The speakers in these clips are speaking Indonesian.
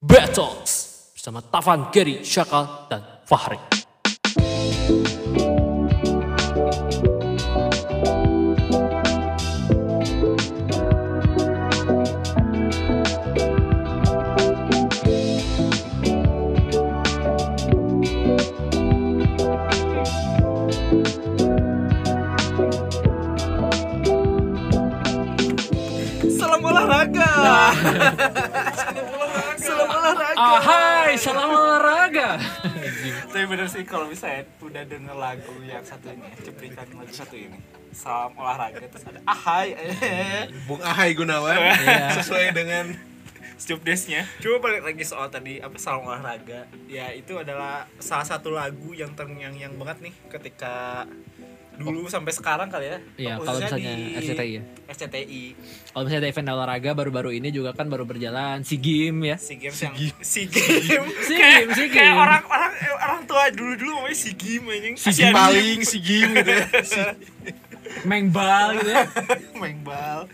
Battles bersama Tavan, Gary, Syakal, dan Fahri. Salam olahraga. Salam olahraga. Ahai, salam olahraga. Tapi bener sih kalau misalnya udah denger lagu yang satu ini, cuplikan lagu satu ini. Salam olahraga terus ada ahai. Bung Ahai Gunawan Iya. sesuai dengan Stupdesnya. Coba balik lagi soal tadi apa salam olahraga. Ya itu adalah salah satu lagu yang terngiang-ngiang banget nih ketika dulu sampai sekarang kali ya. Iya, kalau misalnya di RCTI ya. RCTI. Kalau misalnya ada event olahraga baru-baru ini juga kan baru berjalan si game ya. Si games yang si game. Si game, si Kayak game. orang orang orang tua dulu dulu namanya si game anjing. si Asian paling si Gim gitu ya. Si, Mengbal gitu ya. main bal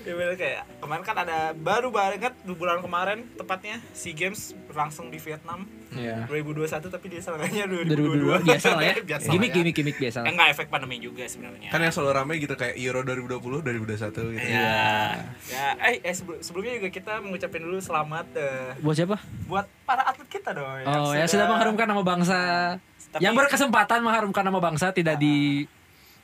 ya bener kayak kemarin kan ada baru banget di bulan kemarin tepatnya SEA Games berlangsung di Vietnam Iya. 2021 tapi dia salahnya 2022 2022 biasa lah ya. biasa Gimik lah ya. gimik gimik biasa lah. Eh, enggak efek pandemi juga sebenarnya kan yang selalu ramai gitu kayak Euro 2020 2021 gitu. ya ya eh, eh sebelum- sebelumnya juga kita mengucapkan dulu selamat eh, Buat siapa? buat para atlet kita dong Oh, ya sudah mengharumkan nama bangsa. Tapi- Yang berkesempatan mengharumkan nama bangsa tidak di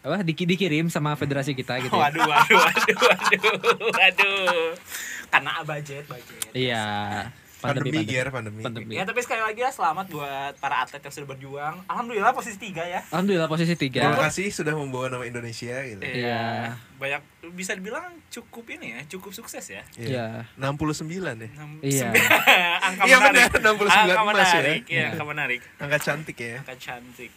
apa di, dikirim sama federasi kita gitu. ya. waduh waduh waduh waduh waduh karena budget budget Iya. Pandemi, Ger, pandemi. Pandemi. ya tapi sekali lagi ya selamat buat para atlet yang sudah berjuang alhamdulillah posisi tiga ya Alhamdulillah posisi Terima tiga. kasih sudah membawa nama Indonesia gitu. Iya. banyak bisa dibilang cukup ini ya cukup sukses ya Iya. 69 ya. Enam- Iya. angka Iya, menarik benar, 69 angka emas ya. menarik ya angka menarik Angka cantik ya. angka cantik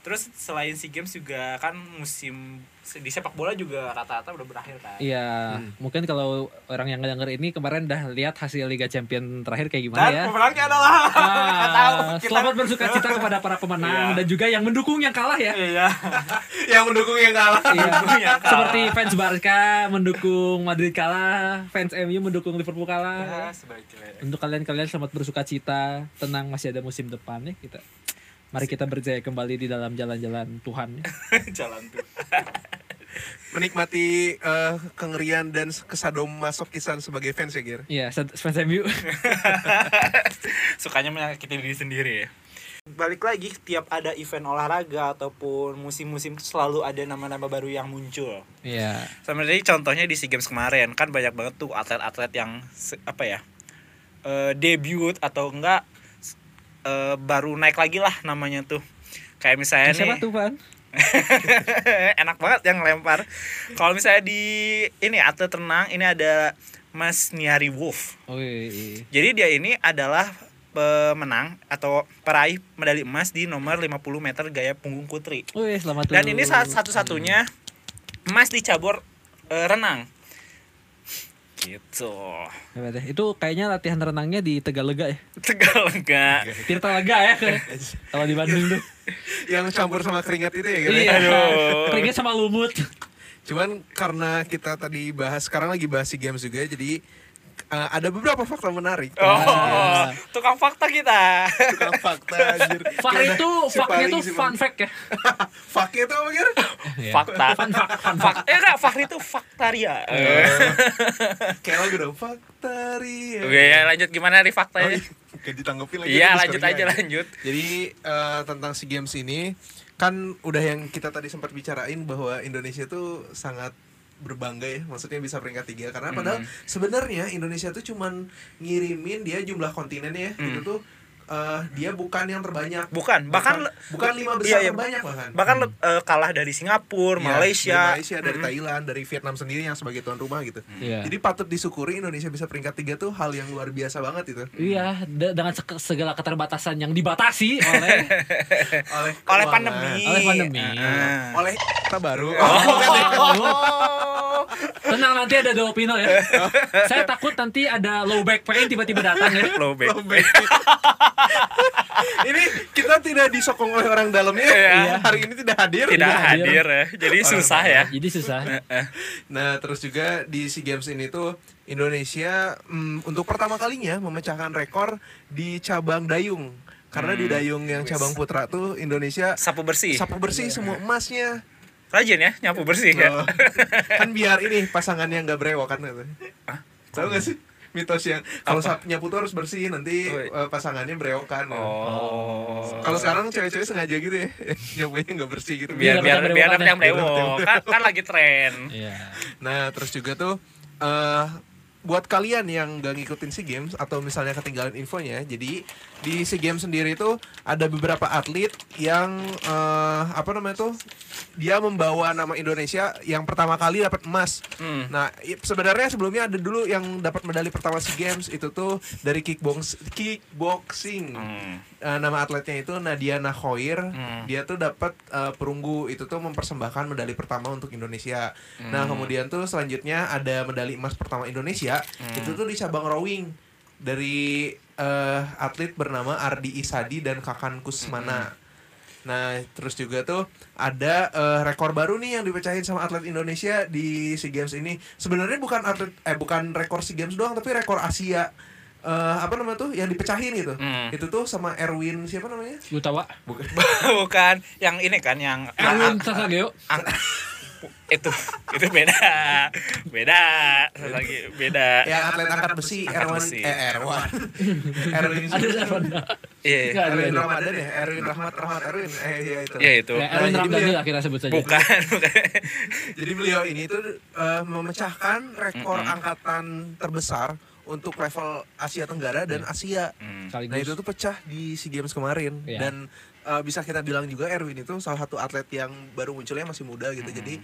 terus selain sea games juga kan musim di sepak bola juga rata-rata udah berakhir kan Iya, Hmm. mungkin kalau orang yang denger ini kemarin udah lihat hasil Liga Champion terakhir kayak gimana dan ya. pemenangnya adalah nggak tahu Ah, kita selamat bersuka cita kepada para pemenang Iya. dan juga yang mendukung yang kalah ya. iya Yang mendukung yang kalah. Iya. yang kalah. Seperti fans Barca mendukung Madrid kalah, fans MU mendukung Liverpool ya, kalah. sebaiknya Untuk kalian-kalian selamat bersuka cita, tenang masih ada musim depan ya kita. Mari kita berjaya kembali di dalam jalan-jalan Tuhan. ya. jalan tuh Menikmati eh, kengerian dan kesadomasokisan sebagai fans ya, Ger. Iya, fans MU. sukanya menyakiti diri sendiri ya balik lagi tiap ada event olahraga ataupun musim-musim itu selalu ada nama-nama baru yang muncul Iya. sama jadi contohnya di SEA Games kemarin kan banyak banget tuh atlet-atlet yang apa ya eh, debut atau enggak eh, baru naik lagi lah namanya tuh kayak misalnya Siapa nih tuh, Pan? enak banget yang lempar kalau misalnya di ini atlet renang ini ada Mas Niari Wolf Oh, iya. jadi dia ini adalah pemenang atau peraih medali emas di nomor 50 meter gaya punggung putri. Oh, iya, selamat Dan dulu. ini satu-satunya emas di cabur eh, renang. Gitu. Ya. Itu kayaknya latihan renangnya di Tegalega ya. Tegalega. Tirta Lega ya ke- kalau di Bandung tuh. Yang campur sama keringat itu ya, Ger. Iya. Aduh. Keringet sama lumut. Cuman karena kita tadi bahas sekarang lagi bahas SEA Games juga jadi eh, ada beberapa fakta menarik. Oh, tukang fakta kita. Tukang fakta anjir. Fak itu, si tuh si fun fact ya. Faknya itu apa, Ger? Fakta. Fun fact, fun fact. eh enggak, Fakri itu faktaria. Kayak lagu dong Faktaria. Oke, ya lanjut gimana di Oh, faktanya? iya. Oke, ditanggapi lagi. Iya, lanjut aja ya. lanjut. Jadi eh, tentang SEA Games ini kan udah yang kita tadi sempat bicarain bahwa Indonesia tuh sangat berbangga ya maksudnya bisa peringkat tiga karena padahal Hmm. sebenarnya Indonesia tuh cuman ngirimin dia jumlah kontinennya Hmm. itu tuh eh, dia bukan yang terbanyak Bukan, bahkan bukan, bukan lima Iya, besar iya. terbanyak bahkan bahkan eh, kalah dari Singapura, Iya, Malaysia. dari Malaysia dari Mm. Thailand dari Vietnam sendiri yang sebagai tuan rumah gitu Iya. jadi patut disyukuri Indonesia bisa peringkat tiga tuh hal yang luar biasa banget itu Iya, de- dengan se- segala keterbatasan yang dibatasi oleh oleh oleh pandemi. Oleh pandemi. Ah. oleh kita baru Oh. Tenang nanti ada Dolpino ya. Saya takut nanti ada low back pain tiba-tiba datang ya. Low back. ini kita tidak disokong oleh orang dalamnya. Iya. Hari ini tidak hadir. tidak Tidak hadir. hadir ya. Jadi Orang susah ya. Jadi susah. Nah, terus juga di SEA Games ini tuh Indonesia mm, untuk pertama kalinya memecahkan rekor di cabang dayung. Karena di Hmm. dayung yang cabang putra tuh Indonesia Sapu bersih. sapu bersih semua emasnya. Rajin ya nyapu bersih ya. Oh, kan biar ini pasangannya nggak brewok kan katanya. Tahu nggak sih? Mitos yang kalau nyapu tuh harus bersih nanti Oh, eh, pasangannya brewokan. Oh. Kalau sekarang cewek-cewek sengaja gitu ya, nyapunya nggak bersih gitu. biar biar Biar biar dapet dapet yang brewok. Kan, kan lagi tren. Iya. Nah, terus juga tuh eh buat kalian yang gak ngikutin SEA Games atau misalnya ketinggalan infonya, jadi di SEA Games sendiri tuh ada beberapa atlet yang eh apa namanya tuh dia membawa nama Indonesia yang pertama kali dapat emas. Hmm. Nah, sebenarnya sebelumnya ada dulu yang dapat medali pertama SEA Games itu tuh dari kickbox kickboxing. Hmm. Eh, nama atletnya itu Nadia Nakhoir. Hmm. Dia tuh dapat eh, perunggu itu tuh mempersembahkan medali pertama untuk Indonesia. Nah, Hmm. kemudian tuh selanjutnya ada medali emas pertama Indonesia. Hmm. Itu tuh di cabang rowing dari eh, atlet bernama Ardi Isadi dan Kakan Kusmana. Nah, terus juga tuh ada eh, rekor baru nih yang dipecahin sama atlet Indonesia di SEA Games ini. Sebenarnya bukan atlet eh bukan rekor SEA Games doang tapi rekor Asia. Eh, apa namanya tuh yang dipecahin gitu. Hmm. Itu tuh sama Erwin siapa namanya? Gutawa. Bukan. Bukan yang ini kan yang Erwin Sasageo. Itu itu beda. Beda. Lagi beda. Yang atlet angkat besi Erwan. eh Erwan. Erwin Ada Erwin. iya. Erwin ada. Ramadan ya? Erwin Rahmat Rahmat Erwin. Eh iya itu. Iya itu. Ya, Erwin Nah, jadi Ramdhani kita sebut saja. bukan bukan. Jadi beliau ini tuh eh, memecahkan rekor angkatan terbesar untuk level Asia Tenggara dan Asia Hmm. Sekaligus. Nah itu tuh pecah di SEA Games kemarin Iya. dan eh, bisa kita bilang juga Erwin itu salah satu atlet yang baru munculnya masih muda gitu. Jadi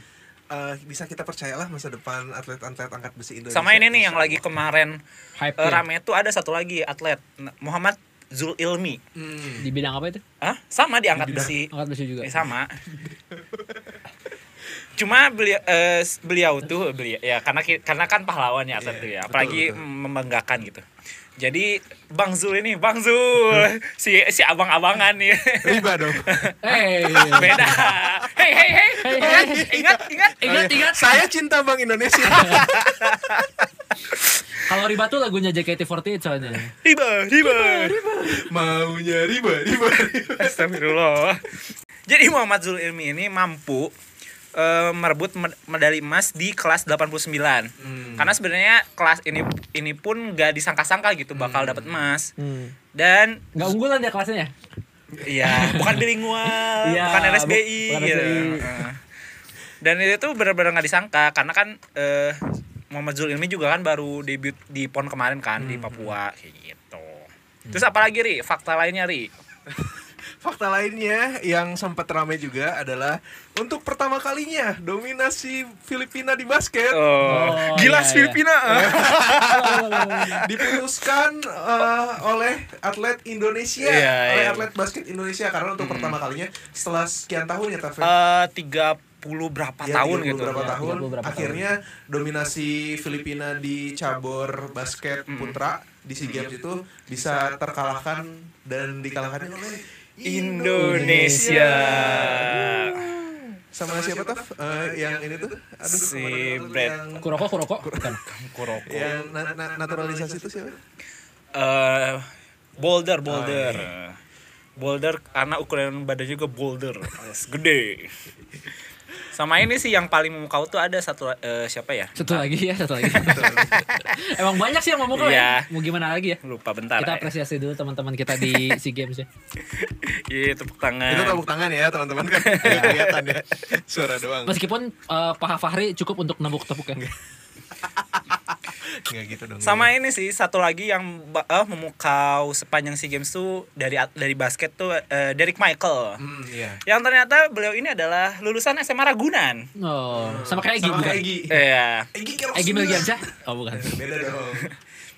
eh, bisa kita percayalah masa depan atlet-atlet angkat besi Indonesia. sama ini nih yang lagi kemarin Hype ya. rame tuh ada satu lagi atlet Muhammad Zul Ilmi Hmm. Di bidang apa itu? Hah? sama di angkat Di besi Angkat besi juga. Eh, sama cuma beliau eh, s- beliau tuh beliau ya karena karena kan pahlawan ya atlet Iya, tuh ya betul, apalagi betul. membanggakan gitu jadi Bang Zul ini Bang Zul si si abang-abangan nih Riba dong. Hey. beda hei hei hei Hey, ingat hey. ingat ingat Ingat, ingat. Saya cinta Bank Indonesia. Kalau riba tuh lagunya JKT48 soalnya. riba riba Maunya riba, riba, riba. Astagfirullah. Jadi Muhammad Zul Ilmi ini mampu eh, merebut med- medali emas di kelas 89. Hmm. Karena sebenarnya kelas ini ini pun gak disangka-sangka gitu bakal dapat emas. Hmm. Dan Nggak unggulan dia kelasnya. iya, bukan bilingual, Iya, bukan bu- RSBI. bukan gitu. RSBI. Heeh. Dan itu tuh benar-benar nggak disangka karena kan eh, Muhammad Zul Ilmi juga kan baru debut di PON kemarin kan di Papua kayak gitu. Terus apa lagi Ri? Fakta lainnya Ri? Fakta lainnya yang sempat ramai juga adalah untuk pertama kalinya dominasi Filipina di basket Oh, Oh, gila iya, iya. Filipina. diputuskan eh, oleh atlet Indonesia, Iya, oleh iya. atlet basket Indonesia karena untuk pertama kalinya setelah sekian tahun ya Taufik. Eh, tiga puluh berapa Ya, tahun 30 gitu. berapa Ya, tahun 30 berapa akhirnya dominasi Filipina di cabur basket putra di SEA Games itu bisa terkalahkan dan dikalahkan oleh Indonesia. sama siapa tuh yang ini tuh aduh Si Brad. yang, Kuroko, Kuroko. Bukan. Kuroko. yang na- na- naturalisasi itu siapa Eh, boulder, Oh, boulder. iya. Boulder karena ukuran badan juga boulder, alias gede. Sama ini sih yang paling memukau tuh ada satu eh, siapa ya? Satu lagi ya, satu lagi. Emang banyak sih yang mau mukul Iya. ya. Mau gimana lagi ya? Lupa bentar. Kita ya. apresiasi dulu teman-teman kita di SEA Games ya. Iya, tepuk tangan. itu tepuk tangan ya teman-teman kan kelihatan ya suara doang Meskipun eh, paha Fahri cukup untuk nembuk-tepuk ya. Nggak gitu dong Sama ini sih satu lagi yang eh, memukau sepanjang SEA Games tuh dari dari basket tuh eh, Derek Michael. hmm, iya Yang ternyata beliau ini adalah lulusan SMA Ragunan. Oh, sama kayak Egi sama bukan? kayak Egi Iya. Egi Egi. Melgiansyah? Oh, bukan. beda dong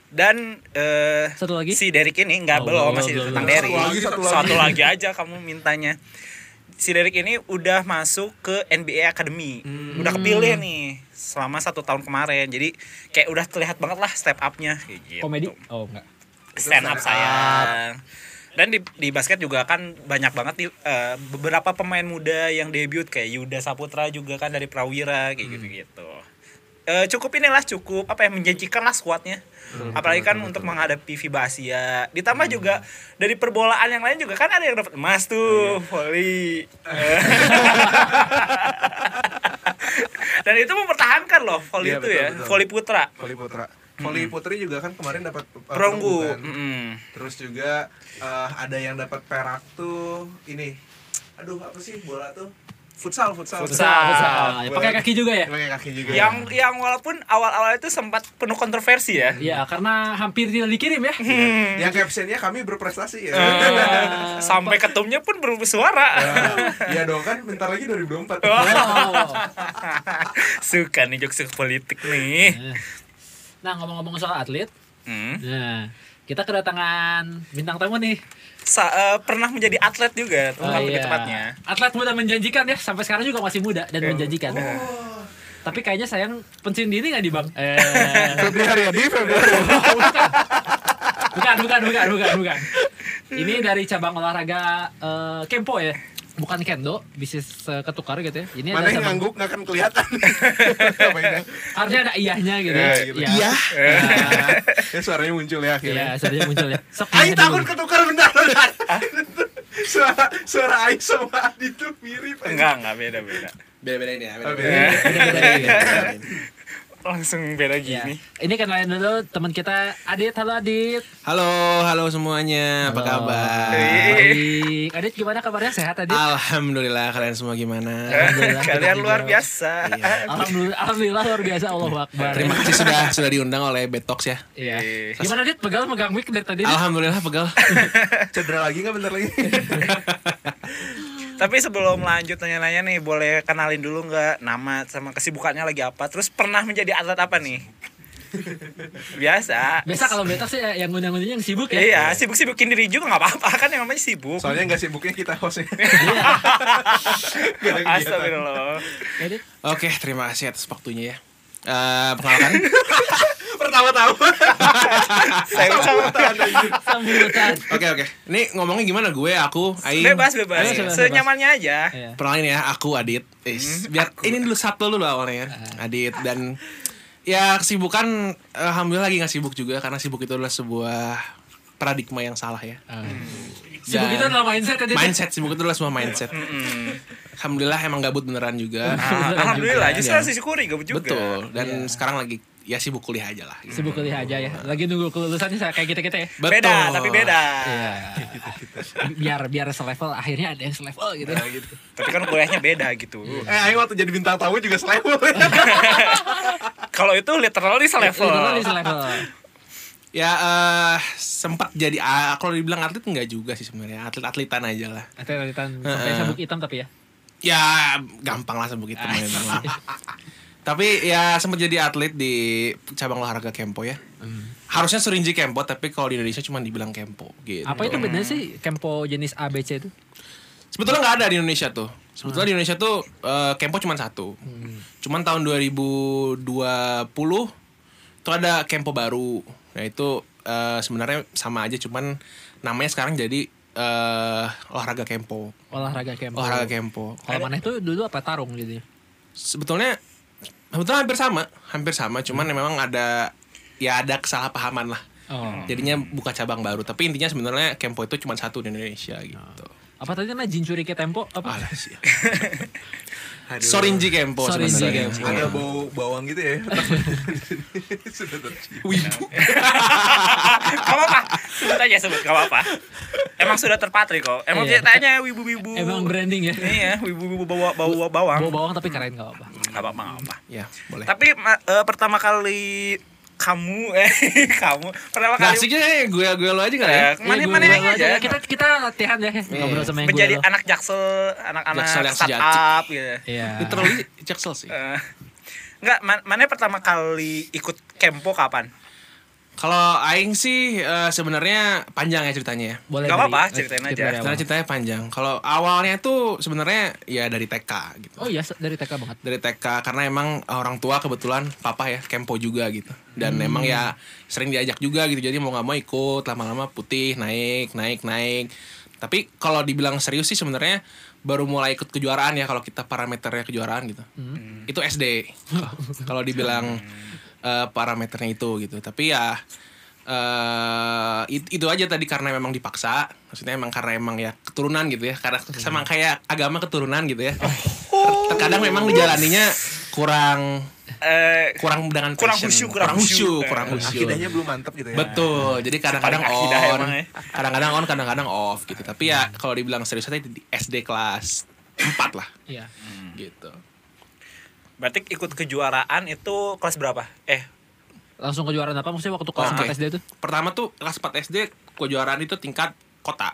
Dan eh Satu lagi? si Derek ini enggak Oh, belum masih belum, tentang. Derek. Satu lagi, satu lagi. aja kamu mintanya. Si Derek ini udah masuk ke NBA Academy. Hmm. Udah kepilih nih selama satu tahun kemarin. Jadi kayak udah terlihat banget lah step up-nya gitu. Komedi? Oh, enggak. stand up sayang. Dan di, di basket juga kan banyak banget nih eh, beberapa pemain muda yang debut kayak Yuda Saputra juga kan dari Prawira kayak gitu-gitu. Eh, cukup inilah cukup apa ya menjanjikan lah skuadnya. Apalagi kan untuk menghadapi FIBA Asia. Ditambah juga dari perbolaan yang lain juga kan ada yang dapat emas tuh, volley. Eh. Dan itu mempertahankan loh volley Iya, itu betul, ya, betul. volley putra. Voli putra. Voli putri juga kan kemarin dapat uh, Perunggu. kan. Terus juga uh, ada yang dapat perak tuh ini. Aduh, apa sih bola tuh? Futsal, futsal. Futsal. Ah, Bola- pakai kaki juga ya Pakai kaki juga. Yang yang walaupun awal-awal itu sempat penuh kontroversi ya. Iya, karena hampir tidak dikirim ya. yang captionnya kami berprestasi ya. Eh, sampai ketumnya pun bersuara. ya dong kan bentar lagi 2024. Oh. Suka nih jokes politik nih. Nah, ngomong-ngomong soal atlet, Hmm. nah, kita kedatangan bintang tamu nih. Sa- eh, pernah menjadi atlet juga, Oh, iya. tepatnya. Atlet muda menjanjikan ya, sampai sekarang juga masih muda dan menjanjikan. Oh. Tapi kayaknya sayang pensiun dini nggak di bang? Eh, Febri Haryadi, Febri Haryadi. bukan, bukan, bukan, bukan, bukan. Ini dari cabang olahraga eh, kempo ya, bukan kendo, bisnis eh, ketukar gitu ya. Ini Mana ada yang ngangguk nggak akan kelihatan. Apa ini? harusnya ada iyahnya gitu. Ya, gitu. Iya. Iya. Nah, Ya suaranya muncul ya Iya, akhirnya. sebenarnya muncul ya. Sok Aing iya takut ketukar bentar bentar. suara suara Aing sama Adi tuh mirip. Enggak, enggak beda-beda. Beda-bedain ya. Oh, beda-bedain. beda. Beda-bedain. Langsung beda Ya. gini. Ini kenalin dulu teman kita Adit. Halo Adit. Halo, halo semuanya. Apa Halo. kabar? Baik. Adit gimana kabarnya? Sehat Adit? Alhamdulillah kalian semua gimana? Alhamdulillah, kita Kalian juga. luar biasa. Iya. Alhamdulillah, alhamdulillah luar biasa Allah Akbar. Terima kasih sudah sudah diundang oleh Betox ya. Iya. Iya. Gimana Dit? Pegal megang mic dari tadi? Alhamdulillah pegal. Cedera lagi nggak bentar lagi? Tapi sebelum lanjut nanya-nanya nih, boleh kenalin dulu nggak nama sama kesibukannya lagi apa? Terus pernah menjadi atlet apa nih? Biasa. Biasa kalau beta sih yang ngundang-ngundangnya yang sibuk ya. Iya, sibuk-sibukin diri juga nggak apa-apa kan yang namanya sibuk. Soalnya nggak sibuknya kita hostnya. Iya. Astagfirullah. Ya. Oke, terima kasih atas waktunya ya. Eh, perkenalkan, Pertama-tama. Saya ucapkan Sambutan. oke oke. Ini ngomongnya gimana? Gue, aku, Aing. bebas bebas, Bebas, bebas, senyamannya aja. Iya. Perkenalin ya, aku Adit. Is, biar ini dulu satu dulu awalnya ya. Adit dan ya kesibukan alhamdulillah lagi nggak sibuk juga karena sibuk itu adalah sebuah paradigma yang salah ya. Sibuk Dan- itu adalah mindset Adit. mindset sibuk itu adalah semua mindset. Alhamdulillah emang gabut beneran juga. Ah, Alhamdulillah, justru Iya. harus disyukuri gabut juga. Betul. Dan Iya. sekarang lagi ya sibuk kuliah aja lah. gitu. Sibuk kuliah aja ya. Lagi nunggu kelulusannya saya kayak kita-kita ya. Betul. Beda, tapi beda. Iya. Biar biar selevel akhirnya ada yang selevel gitu. Tapi kan kuliahnya beda gitu. Eh, Aing waktu jadi bintang tamu juga selevel. Kalau itu literally selevel. Literally selevel. Ya eh sempat jadi ah, kalau dibilang atlet enggak juga sih sebenarnya. Atlet-atletan aja lah. Atletan sampai Heeh. sabuk hitam tapi ya. Ya gampang lah sebut itu Ah, memang. Tapi ya sempat jadi atlet di cabang olahraga Kempo ya. Harusnya Surinji Kempo tapi kalau di Indonesia cuma dibilang Kempo gitu. Apa itu bedanya sih kempo jenis ABC itu? Sebetulnya nggak ada di Indonesia tuh. Sebetulnya di Indonesia tuh eh, Kempo cuma satu. Cuman tahun 2020 tuh ada Kempo baru. Nah itu eh, sebenarnya sama aja cuman namanya sekarang jadi eh, olahraga Kempo. Olahraga kempo. Olahraga Kempo. Kalau mana itu dulu apa tarung gitu ya? Sebetulnya sebetulnya hampir sama, hampir sama cuman memang ada ya ada kesalahpahaman lah. Oh. Jadinya buka cabang baru, tapi intinya sebenarnya Kempo itu cuma satu di Indonesia gitu. Apa tadi namanya ke tempo apa? Alah sih. Sorinji Kempo Sorinji. Kempo. Ada bau bawang gitu ya. Sudah tercium. Wibu. Gak apa-apa. Sebut aja sebut, gak apa-apa. Emang sudah terpatri kok. Emang Iya. ceritanya wibu-wibu. Emang branding ya. Iya, wibu-wibu bawa bawa bawang. Bawa bawang tapi keren gak apa. Gak apa-apa, gak apa. Ya, boleh. Tapi eh, pertama kali kamu eh kamu pertama kali asiknya eh, gue gue lo aja kali eh, ya. mana Iya, mana gue- yang aja Kita kita latihan ya ngobrol sama yang menjadi gue. anak jaksel anak-anak Jaksel yang startup gitu. Iya. Literally Jaksel sih. Eh, Enggak, man- mana pertama kali ikut kempo kapan? Kalau aing sih eh, sebenarnya panjang ya ceritanya ya. Boleh Gak dari- apa-apa, ceritain aja. awal. Karena ceritanya panjang. Kalau awalnya tuh sebenarnya ya dari TK gitu. Oh iya, dari TK banget. Dari TK karena emang orang tua kebetulan papa ya kempo juga gitu. Dan emang ya sering diajak juga gitu. Jadi mau nggak mau ikut lama-lama putih naik naik naik. Tapi kalau dibilang serius sih sebenarnya baru mulai ikut kejuaraan ya kalau kita parameternya kejuaraan gitu. Itu SD. kalau dibilang eh, parameternya itu gitu. Tapi ya eh it- itu aja tadi karena memang dipaksa. Maksudnya emang karena emang ya keturunan gitu ya. Karena sama kayak agama keturunan gitu ya. Ter- terkadang memang dijalaninya kurang Eh, kurang dengan Kurang khusyuk, kurang kurang khusyuk kurang khusyuk. Akidahnya belum mantep gitu ya. betul. Jadi kadang-kadang on. ya. kadang-kadang on kadang-kadang off gitu. Tapi ya kalau dibilang serius aja di SD kelas 4 lah. Iya. gitu berarti ikut kejuaraan itu kelas berapa? Eh, Langsung kejuaraan apa maksudnya waktu kelas Oke. 4 SD itu? pertama tuh kelas 4 SD kejuaraan itu tingkat kota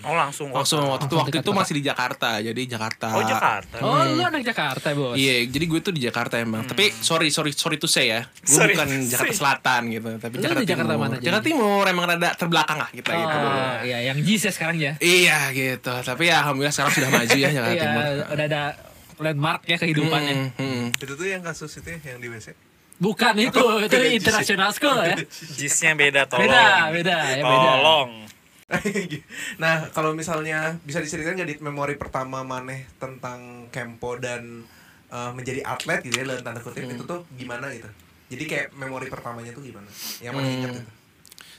oh langsung. langsung waktu itu Langsung waktu itu kota. masih di Jakarta jadi Jakarta Oh, Jakarta. Oh, lu anak Jakarta, Bos. Iya, jadi gue tuh di Jakarta emang. Tapi sorry, sorry, sorry to say ya. Gue Sorry bukan Jakarta say. Selatan gitu, tapi Lu Jakarta di Jakarta Timur. mana jadi? Jakarta Timur emang rada terbelakang lah kita gitu. Oh, iya, yang JIS ya sekarang ya. Iya gitu. Tapi ya alhamdulillah sekarang sudah maju ya Jakarta Iya, Timur. udah ada landmark ya kehidupannya. Hmm, hmm. Itu tuh yang kasus itu ya, yang di WC. Bukan itu, itu Beda JIS. international school ya. Jisnya beda tolong. Beda, beda, ya beda. Tolong. nah, kalau misalnya bisa diceritain nggak di memori pertama maneh tentang Kempo dan eh, menjadi atlet gitu ya dalam tanda kutip itu tuh gimana gitu. Jadi kayak memori pertamanya tuh gimana? Yang mana Hmm. inget gitu.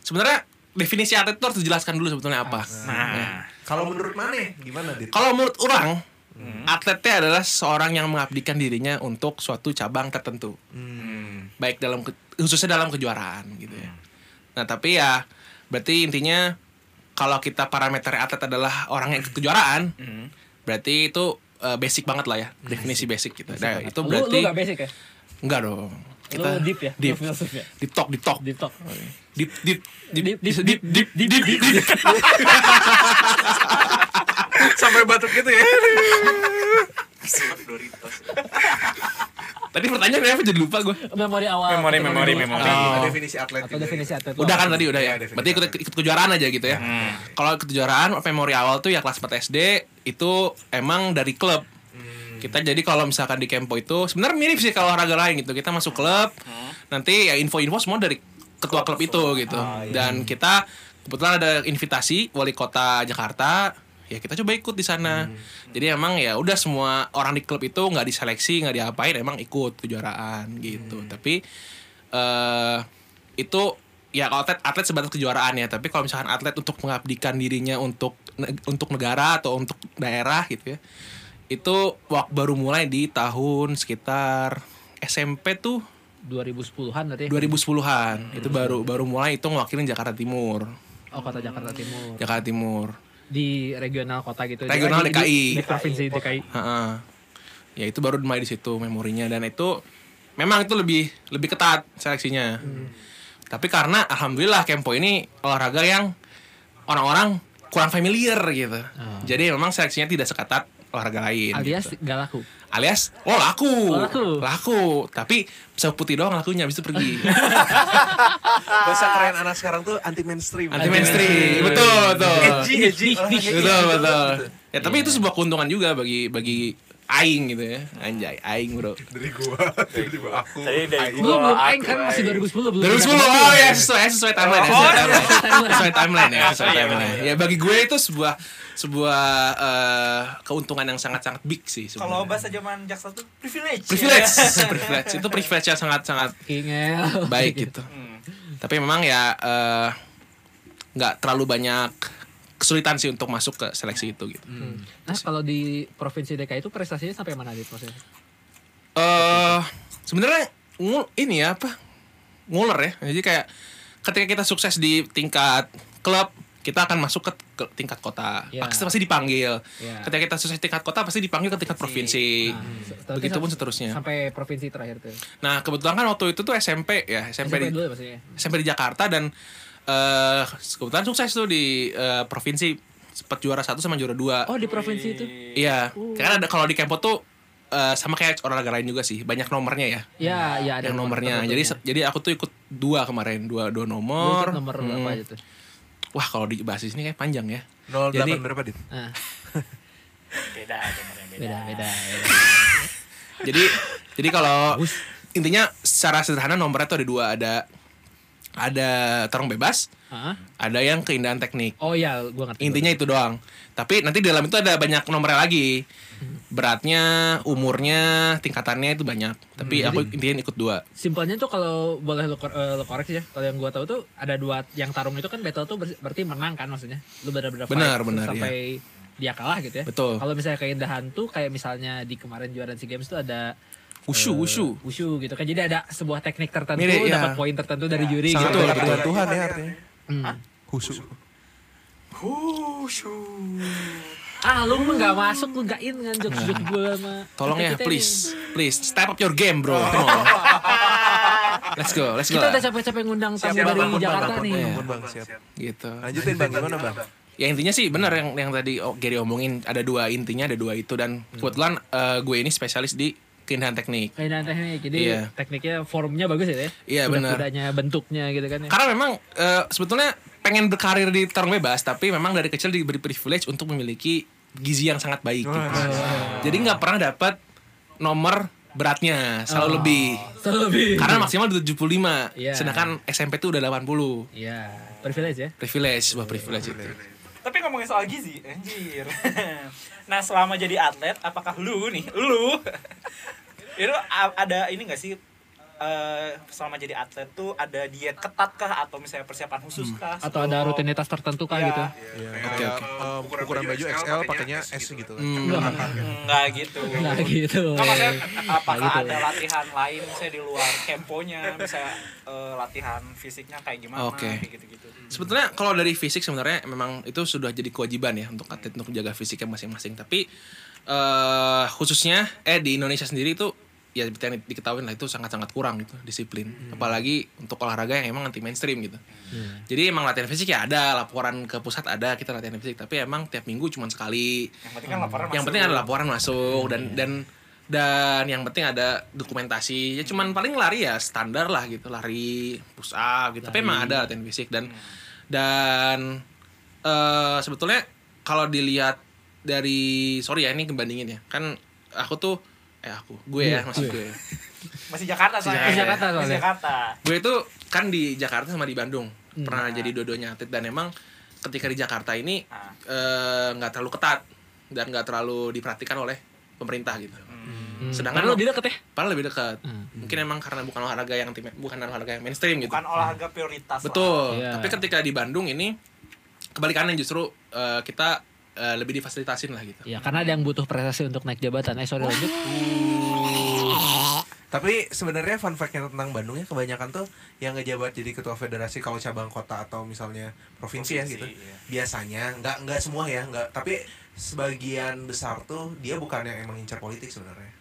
Sebenarnya definisi atlet itu harus dijelaskan dulu sebetulnya apa. Nah, Kalau menurut maneh gimana, Dit? Kalau menurut orang, atletnya adalah seorang yang mengabdikan dirinya untuk suatu cabang tertentu. Hmm. baik dalam khususnya dalam kejuaraan gitu ya. Nah tapi ya berarti intinya kalau kita parameter atlet adalah orang yang ikut kejuaraan, Hmm. berarti itu eh, basic banget lah ya definisi basic gitu. Nah, itu Lu, berarti lu gak basic ya? enggak dong. Kita Lu deep ya? Deep. Lu filsuf ya? Deep talk, deep talk. Deep talk. Deep deep deep Deep, deep, deep deep deep deep deep. deep. Sampai batuk gitu ya. Tadi pertanyaannya apa jadi lupa gue. Memori awal. Memori, memori, memori. Oh. definisi atlet Atau definisi ya? atlet. Udah kan tadi udah ya. Iya, definisi Berarti ikut, ikut kejuaraan aja gitu ya. Kalau ikut kejuaraan memori awal tuh ya kelas 4 SD itu emang dari klub. Kita jadi kalau misalkan di Kempo itu sebenarnya mirip sih kalau olahraga lain gitu. Kita masuk klub, nanti ya info-info semua dari ketua klub itu gitu. Dan kita kebetulan ada invitasi wali kota Jakarta, ya kita coba ikut di sana. Jadi emang ya udah semua orang di klub itu nggak diseleksi, nggak diapain, emang ikut kejuaraan gitu. Tapi eh itu ya kalau atlet atlet sebatas kejuaraan ya tapi kalau misalkan atlet untuk mengabdikan dirinya untuk ne- untuk negara atau untuk daerah gitu ya itu waktu baru mulai di tahun sekitar SMP tuh 2010-an berarti. 2010-an itu baru baru mulai itu ngewakilin Jakarta Timur Oh, kota Jakarta Timur. Jakarta Timur Di regional kota gitu. Regional Di- DKI. Di, provinsi DKI. Heeh. ya itu baru mulai di situ memorinya dan itu memang itu lebih lebih ketat seleksinya tapi karena alhamdulillah Kempo ini olahraga yang orang-orang kurang familiar gitu jadi memang seleksinya tidak seketat olahraga lain Alias gitu. gak laku. alias oh laku Oh, laku. laku tapi bisa putih doang lakunya habis itu pergi Bahasa keren anak sekarang tuh anti mainstream. anti mainstream betul betul Edgy, edgy. betul betul ya tapi itu sebuah keuntungan juga bagi bagi aing gitu ya. Anjay aing bro. Dari gua, dari gua aku. Dari Aing. Belum, Aing kan masih 2010 belum. 2010 oh ya sesuai sesuai timeline ya, Oh, sesuai iya. timeline. sesuai timeline ya sesuai Iya, timeline. ya bagi gue itu sebuah sebuah eh, keuntungan yang sangat sangat big sih Kalau bahasa zaman Jaksel tuh privilege. privilege. Privilege. Itu privilege yang sangat sangat Kingel. baik gitu. Tapi memang ya eh, nggak terlalu banyak kesulitan sih untuk masuk ke seleksi itu gitu. Nah, kalau di provinsi DKI itu prestasinya sampai mana di proses? eh sebenarnya ngul ini ya apa? Nguler ya. Jadi kayak ketika kita sukses di tingkat klub kita akan masuk ke, ke tingkat kota. Ya. pasti pasti dipanggil. Ya. ketika kita sukses di tingkat kota pasti dipanggil ke tingkat provinsi. Nah, begitupun sam- seterusnya. Sampai provinsi terakhir tuh. nah kebetulan kan waktu itu tuh SMP ya SMP, SMP di, dulu ya. SMP di Jakarta dan eh kebetulan sukses tuh di eh, provinsi. Sempat juara satu sama juara dua. Oh, di provinsi itu. Iya, karena ada kalau di Kempo tuh eh, sama kayak olahraga lain juga sih. Banyak nomornya ya. Ya, ya ada yang nomor nomornya jadi jadi aku tuh ikut dua kemarin. Dua dua Lu nomor ikut nomor berapa Hmm. aja tuh? wah kalau dibahas di sini kayak panjang ya. 08 Jadi- berapa dit? Ah, beda nomornya beda. beda, beda, beda. jadi jadi kalau intinya secara sederhana nomornya tuh ada dua. Ada ada tarung bebas Ah, ada yang keindahan teknik Oh iya, gua ngerti. intinya itu doang tapi nanti di dalam itu ada banyak nomornya lagi beratnya umurnya tingkatannya itu banyak tapi aku intinya ikut dua Simpelnya tuh kalau boleh lo, eh, lo koreksi ya. Kalau yang gua tahu tuh ada dua yang tarung itu kan battle tuh ber- berarti menang kan maksudnya. Lu benar-benar Benar, fight benar, sampai dia kalah gitu ya. Betul. Kalau misalnya keindahan tuh kayak misalnya di kemarin juara SEA Games tuh ada wushu eh, wushu wushu gitu kan. Jadi ada sebuah teknik tertentu Mirip, ya. dapat poin tertentu dari juri Sangat gitu. dekat dengan Tuhan ya artinya. Hmm. Husu. Ah, lu mah gak masuk, lu gak in kan jokes-jokes gue sama tolong ya kita-kita ini. please please step up your game bro come on let's go let's go Kita udah capek-capek ngundang tamu dari Bang, Jakarta Bang, nih. Bang, Bang, Bang, siap. gitu Lanjutin bang, gimana bang? ya intinya sih benar yang yang tadi oh, Gary omongin ada dua intinya ada dua itu dan kebetulan eh, gue ini spesialis di keindahan teknik Keindahan teknik, jadi Iya. tekniknya formnya bagus ya? Iya, benar. Kudanya bentuknya gitu kan ya. karena memang eh, sebetulnya pengen berkarir di tarung bebas tapi memang dari kecil diberi privilege untuk memiliki gizi yang sangat baik gitu. jadi nggak pernah dapat nomor beratnya selalu lebih Selalu lebih. karena maksimal 75 Iya. sedangkan SMP tuh udah 80 Iya, privilege ya. privilege sebuah privilege itu Tapi ngomongin soal gizi, anjir. nah, selama jadi atlet, apakah lu nih, lu itu ada ini gak sih eh, selama jadi atlet tuh ada diet ketat kah atau misalnya persiapan khusus kah? Atau ada rutinitas tertentu kah Iya. gitu? Iya, Oke, kayak, oke. eh, ukuran baju XL pakainya S gitu kan. Enggak gitu. Enggak gitu. Nggak, maksudnya apakah gitu. ada latihan lain misalnya di luar kemponya, misalnya eh, latihan fisiknya kayak gimana Oke. kayak gitu-gitu. Sebetulnya kalau dari fisik sebenarnya memang itu sudah jadi kewajiban ya untuk atlet untuk jaga fisiknya masing-masing. Tapi eh khususnya eh di Indonesia sendiri itu ya diketahui lah itu sangat-sangat kurang gitu disiplin. Apalagi untuk olahraga yang emang anti mainstream gitu. Jadi emang latihan fisik ya ada, laporan ke pusat ada kita latihan fisik, tapi emang tiap minggu cuma sekali. Yang penting kan laporan Yang masuk. penting ada laporan masuk dan dan dan yang penting ada dokumentasi. Ya cuman paling lari ya standar lah gitu, lari push up gitu. Tapi emang ada latihan fisik dan dan eh sebetulnya kalau dilihat dari sorry ya ini kebandingin ya. Kan aku tuh eh aku, gue ya maksud gue. Masih Jakarta soalnya. Masih Jakarta soalnya. Masih Jakarta. Gue itu kan di Jakarta sama di Bandung. Hmm. Pernah jadi dua-duanya atlet dan emang ketika di Jakarta ini Ah. eh, nggak terlalu ketat dan nggak terlalu diperhatikan oleh pemerintah gitu. Hmm. Sedangkan Padahal lebih deket ya. Padahal lebih dekat. Hmm. Mungkin emang karena bukan olahraga yang bukan olahraga yang mainstream gitu. Bukan olahraga prioritas. lah. Betul. Iya. Tapi ketika di Bandung ini kebalikannya justru eh, kita eh, lebih difasilitasin lah gitu. Ya, karena ada yang butuh prestasi untuk naik jabatan. Eh, sorry lanjut. Tapi sebenarnya fun fact-nya tentang Bandung ya kebanyakan tuh yang ngejabat jadi ketua federasi kalau cabang kota atau misalnya provinsi, ya Provinsi, gitu. iya. Biasanya nggak nggak semua ya, nggak tapi sebagian besar tuh dia bukan yang emang incar politik sebenarnya.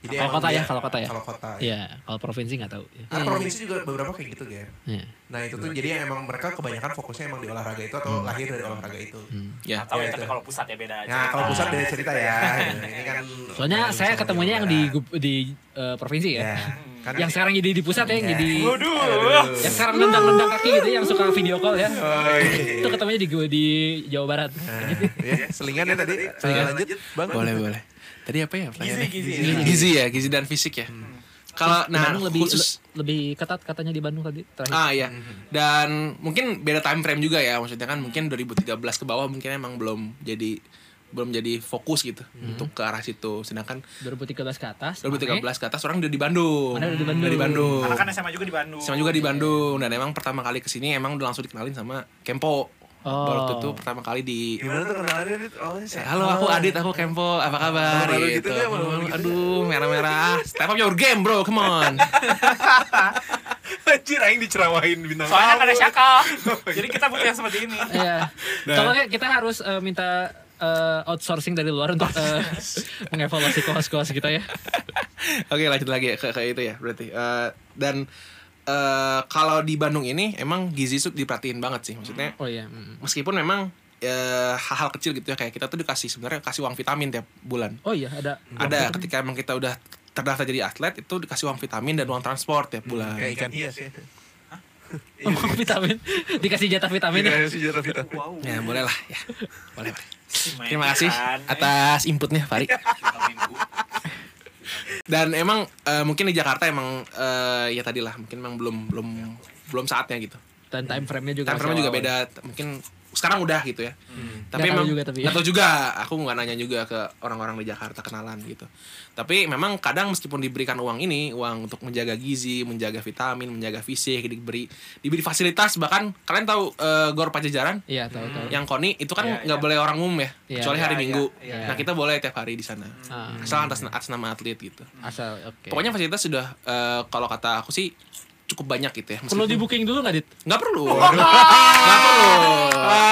Jadi Kalau kota ya, kalau kota ya. Kalau kota. ya. Iya, kalau provinsi nggak tahu. Ya. Karena provinsi juga beberapa kayak gitu ya. Iya. Nah itu tuh jadi emang mereka kebanyakan fokusnya emang di olahraga itu atau lahir dari olahraga itu. Hmm. Ya. Tahu Ya, ya, tapi itu. kalau pusat ya beda aja. Nah kalau pusat beda cerita ya. Ini kan Soalnya eh, saya sama ketemunya yang di di eh, provinsi ya. Ya. Kan Yang sekarang jadi di pusat ya, yang Ya. jadi Waduh. yang sekarang nendang-nendang kaki gitu yang suka video call ya. Oh, iya. Itu ketemunya di di Jawa Barat. Nah, ya, selingan ya tadi. Eh, lanjut, Bang. Boleh, boleh. Tadi apa ya pertanyaannya? Gizi, gizi. Gizi. Gizi ya, gizi dan fisik ya. Kalau Di nah Bandung lebih khusus le- lebih ketat katanya di Bandung tadi terakhir. Ah iya. Dan mungkin beda time frame juga ya. Maksudnya kan mungkin 2013 ke bawah mungkin emang belum jadi belum jadi fokus gitu untuk ke arah situ. Sedangkan 2013 ke atas. 2013 Mane. ke atas orang udah di Bandung. Mana udah di Bandung. Udah di Bandung. Karena kan SMA juga di Bandung. Sama juga di Bandung dan emang pertama kali ke sini emang udah langsung dikenalin sama Kempo. Oh. Baru itu pertama kali di Gimana tuh kenalannya? Dit? Oh, saya- Halo aku Adit, aku Kempo, apa kabar? Malu-malu gitu Gitu. ya, malu-malu gitu Aduh, merah-merah. Step up your game, bro. Come on. Anjir, aing diceramahin bintang Soalnya kan ada tamu. syakal. Jadi kita butuh yang seperti ini. Iya. Nah. Kalau nggak, kita harus eh, minta eh, outsourcing dari luar untuk eh, mengevaluasi kohos-kohos kita ya. Oke lanjut lagi ya, ke, ke itu ya berarti Eh, dan eh, kalau di Bandung ini emang gizi itu diperhatiin banget sih maksudnya Oh iya. mm. meskipun memang eh, hal-hal kecil gitu ya kayak kita tuh dikasih sebenarnya kasih uang vitamin tiap bulan. Oh iya ada. Ada ketika emang kita udah terdaftar jadi atlet itu dikasih uang vitamin dan uang transport tiap bulan. Kayak ikan hias ya. Uang vitamin. Dikasih jatah vitamin ya. Kayak sejarah kita. Wow. Ya boleh lah ya. Boleh, boleh. Terima kasih atas inputnya Fari. Dan emang eh, mungkin di Jakarta emang eh, ya tadi lah mungkin emang belum belum belum saatnya gitu. Dan time frame-nya juga. Time frame masih juga awal. beda. Mungkin sekarang udah gitu ya. Nggak Tapi emang juga tapi ya. tahu juga. Aku nggak nanya juga ke orang-orang di Jakarta kenalan gitu. Tapi memang kadang meskipun diberikan uang ini, uang untuk menjaga gizi, menjaga vitamin, menjaga fisik, diberi diberi fasilitas bahkan kalian tahu eh, Gor Pajajaran Iya tahu tahu. yang koni itu kan Iya, nggak iya. boleh orang umum ya, Iya, kecuali iya, hari iya, Minggu. Nah kita boleh tiap hari di sana. Ah. Asal atas atas nama atlet gitu. Asal oke. Pokoknya fasilitas sudah eh, kalau kata aku sih cukup banyak gitu ya. perlu di Meskipun- booking dulu nggak dit? Nggak perlu. Nggak perlu.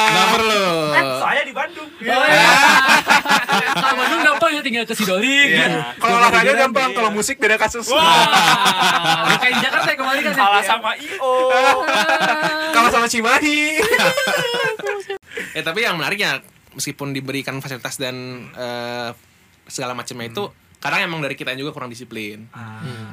Nggak perlu. Eh, saya di Bandung. Kalau Bandung gampang ya tinggal ke Sidolik. gitu. Kalau olahraga gampang, kalau musik beda kasus. Wah, kayak di Jakarta ya kemarin kan. Salah Dit, ya. sama IO. Kalau sama Cimahi. Eh tapi yang menariknya meskipun diberikan fasilitas dan eh, segala macamnya itu kadang emang dari kita juga kurang disiplin.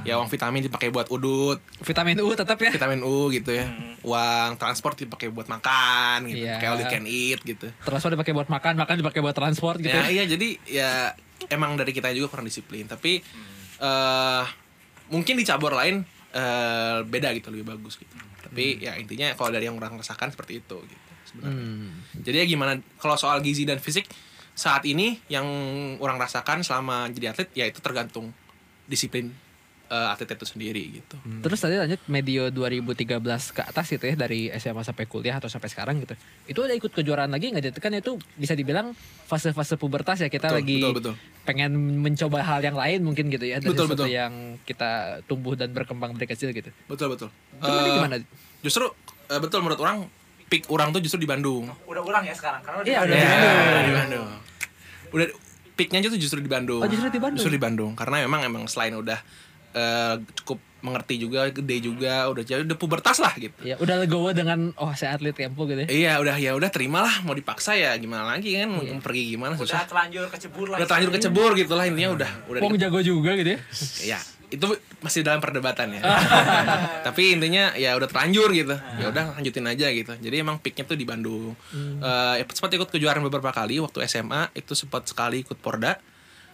Ya uang vitamin dipakai buat udut, Vitamin U tetap ya. vitamin U gitu ya. Uang transport dipakai buat makan gitu. Iya. Kayak all you can eat gitu. Transport dipakai buat makan, makan dipakai buat transport gitu. Ya ya. iya jadi ya emang dari kita juga kurang disiplin. Tapi eh mungkin di cabur lain eh beda gitu lebih bagus gitu. Tapi ya intinya kalau dari yang orang rasakan seperti itu gitu sebenarnya. Hmm. Jadi ya gimana kalau soal gizi dan fisik saat ini yang orang rasakan selama jadi atlet ya itu tergantung disiplin eh, atlet itu sendiri gitu. Terus tadi lanjut medio 2013 ke atas gitu ya dari SMA sampai kuliah atau sampai sekarang gitu. Itu udah ikut kejuaraan lagi nggak Dit? Kan itu bisa dibilang fase-fase pubertas ya kita Betul, lagi betul, betul. pengen mencoba hal yang lain mungkin gitu ya dari Betul, sesuatu betul. yang kita tumbuh dan berkembang dari kecil gitu. Betul betul. Itu Eh, gimana? Justru eh, betul menurut orang peak orang tuh justru di Bandung. Udah ulang ya sekarang karena Iya, di udah di Bandung. di Bandung. Udah peaknya itu justru di Bandung. Oh, justru di Bandung. Justru di Bandung karena memang emang selain udah eh, cukup mengerti juga, gede juga, udah jadi udah pubertas lah gitu. Ya udah legowo dengan oh saya atlet tempo gitu ya. Iya udah ya udah terimalah mau dipaksa ya gimana lagi kan mau pergi gimana udah susah. terlanjur kecebur lah. Udah terlanjur kecebur gitu lah intinya udah udah Wong jago juga gitu ya. ya itu masih dalam perdebatan ya. Tapi intinya ya udah terlanjur gitu. Ya udah lanjutin aja gitu. Jadi emang peaknya tuh di Bandung. Eh, ya sempat ikut kejuaraan beberapa kali waktu SMA itu sempat sekali ikut Porda.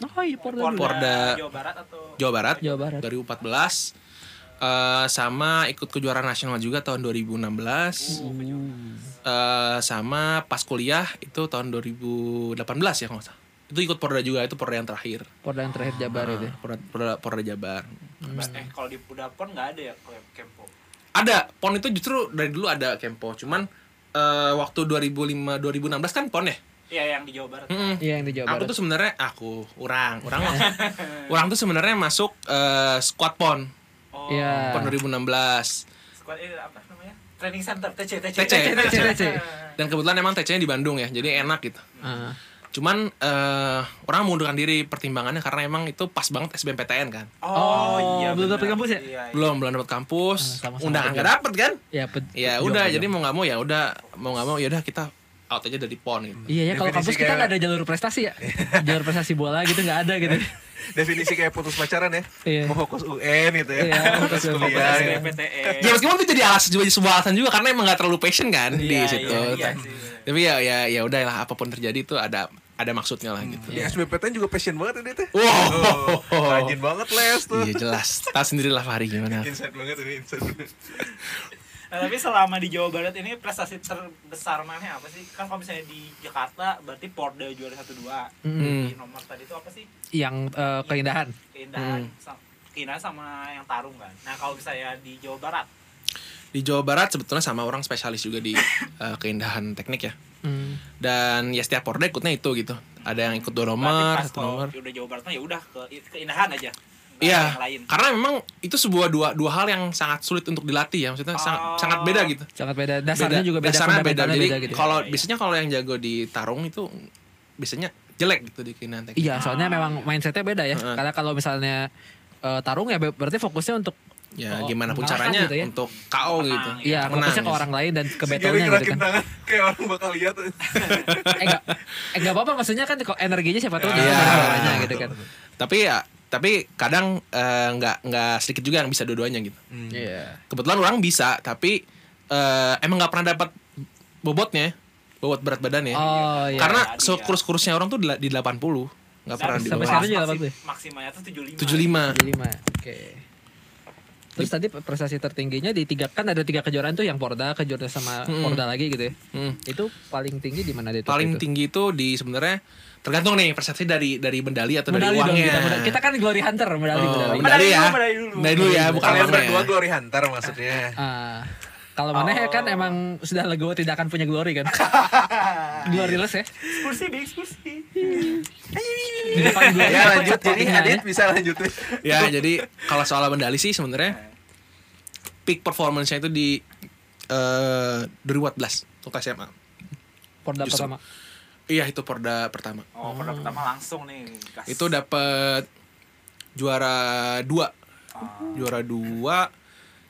Oh iya Porda. Porda. Porda. Jawa Barat atau? Jawa Barat Jawa Barat. 2014 Eh, sama ikut kejuaraan nasional juga tahun 2016 Eh, sama pas kuliah itu tahun 2018 ya kalau nggak salah itu ikut Porda juga itu Porda yang terakhir Porda yang terakhir Jabar itu ya. Porda, Porda, Porda Jabar eh kalau di Udapon nggak ada ya kalau Kempo. Ada, PON itu justru dari dulu ada Kempo, cuman eh, waktu 2005 2016 kan PON ya. Iya yang di Jawa Barat. Mm-mm. Iya yang di Jawa Aku Barat. tuh sebenarnya aku, orang, orang orang tuh sebenarnya masuk eh, squad PON, Oh, Iya. PON 2016. squad ini apa namanya? Training Center TC TC. TC. TC, TC. Dan kebetulan emang TC-nya di Bandung ya, jadi enak gitu. Ah. Cuman eh, orang mengundurkan diri pertimbangannya karena emang itu pas banget SBMPTN kan. Oh, Oh, iya. belum dapet kampus ya? Iya, iya. Belum, belum dapat kampus, Ah, sama-sama undangan juga. nggak dapet kan? Ya, ped- Ya pejuang, udah, jadi mau nggak mau ya udah, mau nggak mau ya udah kita out aja dari PON gitu. Iya ya kalau kampus kita kayak- nggak ada jalur prestasi ya. jalur prestasi bola gitu nggak ada gitu. Definisi kayak putus pacaran ya. Iya. Mau fokus UN gitu ya. Iya, fokus fokus kuliah. ya. SBMPTN. Ya meskipun itu jadi alas juga sebuah alasan juga karena emang gak terlalu passion kan di Iya, situ. iya, iya. Tapi ya ya ya udahlah apa pun terjadi itu ada ada maksudnya lah gitu. Di SBPTN juga passion banget ini teh. Wow. Oh, rajin banget les tuh. Iya jelas. Tahu sendiri lah Fahri gimana. Insight banget ini insight. Nah, tapi selama di Jawa Barat ini prestasi terbesar mana apa sih? Kan kalau misalnya di Jakarta berarti Porda juara 1 2. Hmm. Di nomor tadi itu apa sih? Yang eh, keindahan. Keindahan Hmm. sa- keindahan sama yang tarung kan. Nah, kalau misalnya di Jawa Barat Di Jawa Barat sebetulnya sama orang spesialis juga di eh, keindahan teknik ya. Hmm. Dan ya setiap porda ikutnya itu gitu. Ada yang ikut dua nomor, satu kalau nomor. udah Jawa Barat ya udah ke keindahan aja. Ada Iya, yang lain. karena memang itu sebuah dua dua hal yang sangat sulit untuk dilatih ya, maksudnya sangat Oh. sangat beda gitu. Sangat beda. Dasarnya juga beda. dasarnya beda. Jadi beda gitu. kalau Iya, iya. biasanya kalau yang jago di tarung itu biasanya jelek gitu di teknik. Iya, soalnya memang mindsetnya beda ya. Heeh. Karena kalau misalnya eh, tarung ya be- berarti fokusnya untuk ya Oh, gimana pun caranya gitu ya? untuk KO gitu. Iya, Menang. fokusnya ke orang lain dan ke battle-nya gitu kan. tangan kayak orang bakal lihat. eh enggak eh enggak apa-apa maksudnya kan kok energinya siapa tahu Iya. dia dari orangnya gitu kan. Tapi ya tapi kadang eh, nggak nggak sedikit juga yang bisa dua-duanya gitu. Iya. Kebetulan orang bisa tapi eh, emang nggak pernah dapat bobotnya, bobot berat badannya. Oh iya. Karena Tadi so ya. kurus-kurusnya orang tuh di di 80. Nggak pernah di Sampai sekarang juga Maksim- 80. Maksimalnya tuh 75. 75. Jadi lima. Oke. Terus tadi prestasi tertingginya di tiga kan ada tiga kejuaraan tuh yang Porda, kejuaraan sama Hmm. Porda lagi gitu ya. Hmm. Itu paling tinggi di mana di top Paling itu? tinggi itu di sebenarnya tergantung nih prestasi dari dari medali atau medali dari dong uangnya. kita, medali. kita kan glory hunter medali Oh, medali. medali Medali ya. dulu, medali dulu. Medali dulu ya, bukan Kalian uangnya. berdua glory hunter maksudnya. Ah, kalau mana ya kan emang sudah legowo tidak akan punya glory kan. Gloryless ya. Ekskursi. Di glory ya lanjut jadi Adit ya. bisa lanjutin. ya jadi kalau soal medali sih sebenarnya peak performance-nya itu di eh 2014 waktu SMA. Porda Justru. pertama. Iya itu Porda pertama. Oh, produk pertama langsung nih. gas. Itu dapat juara dua, juara dua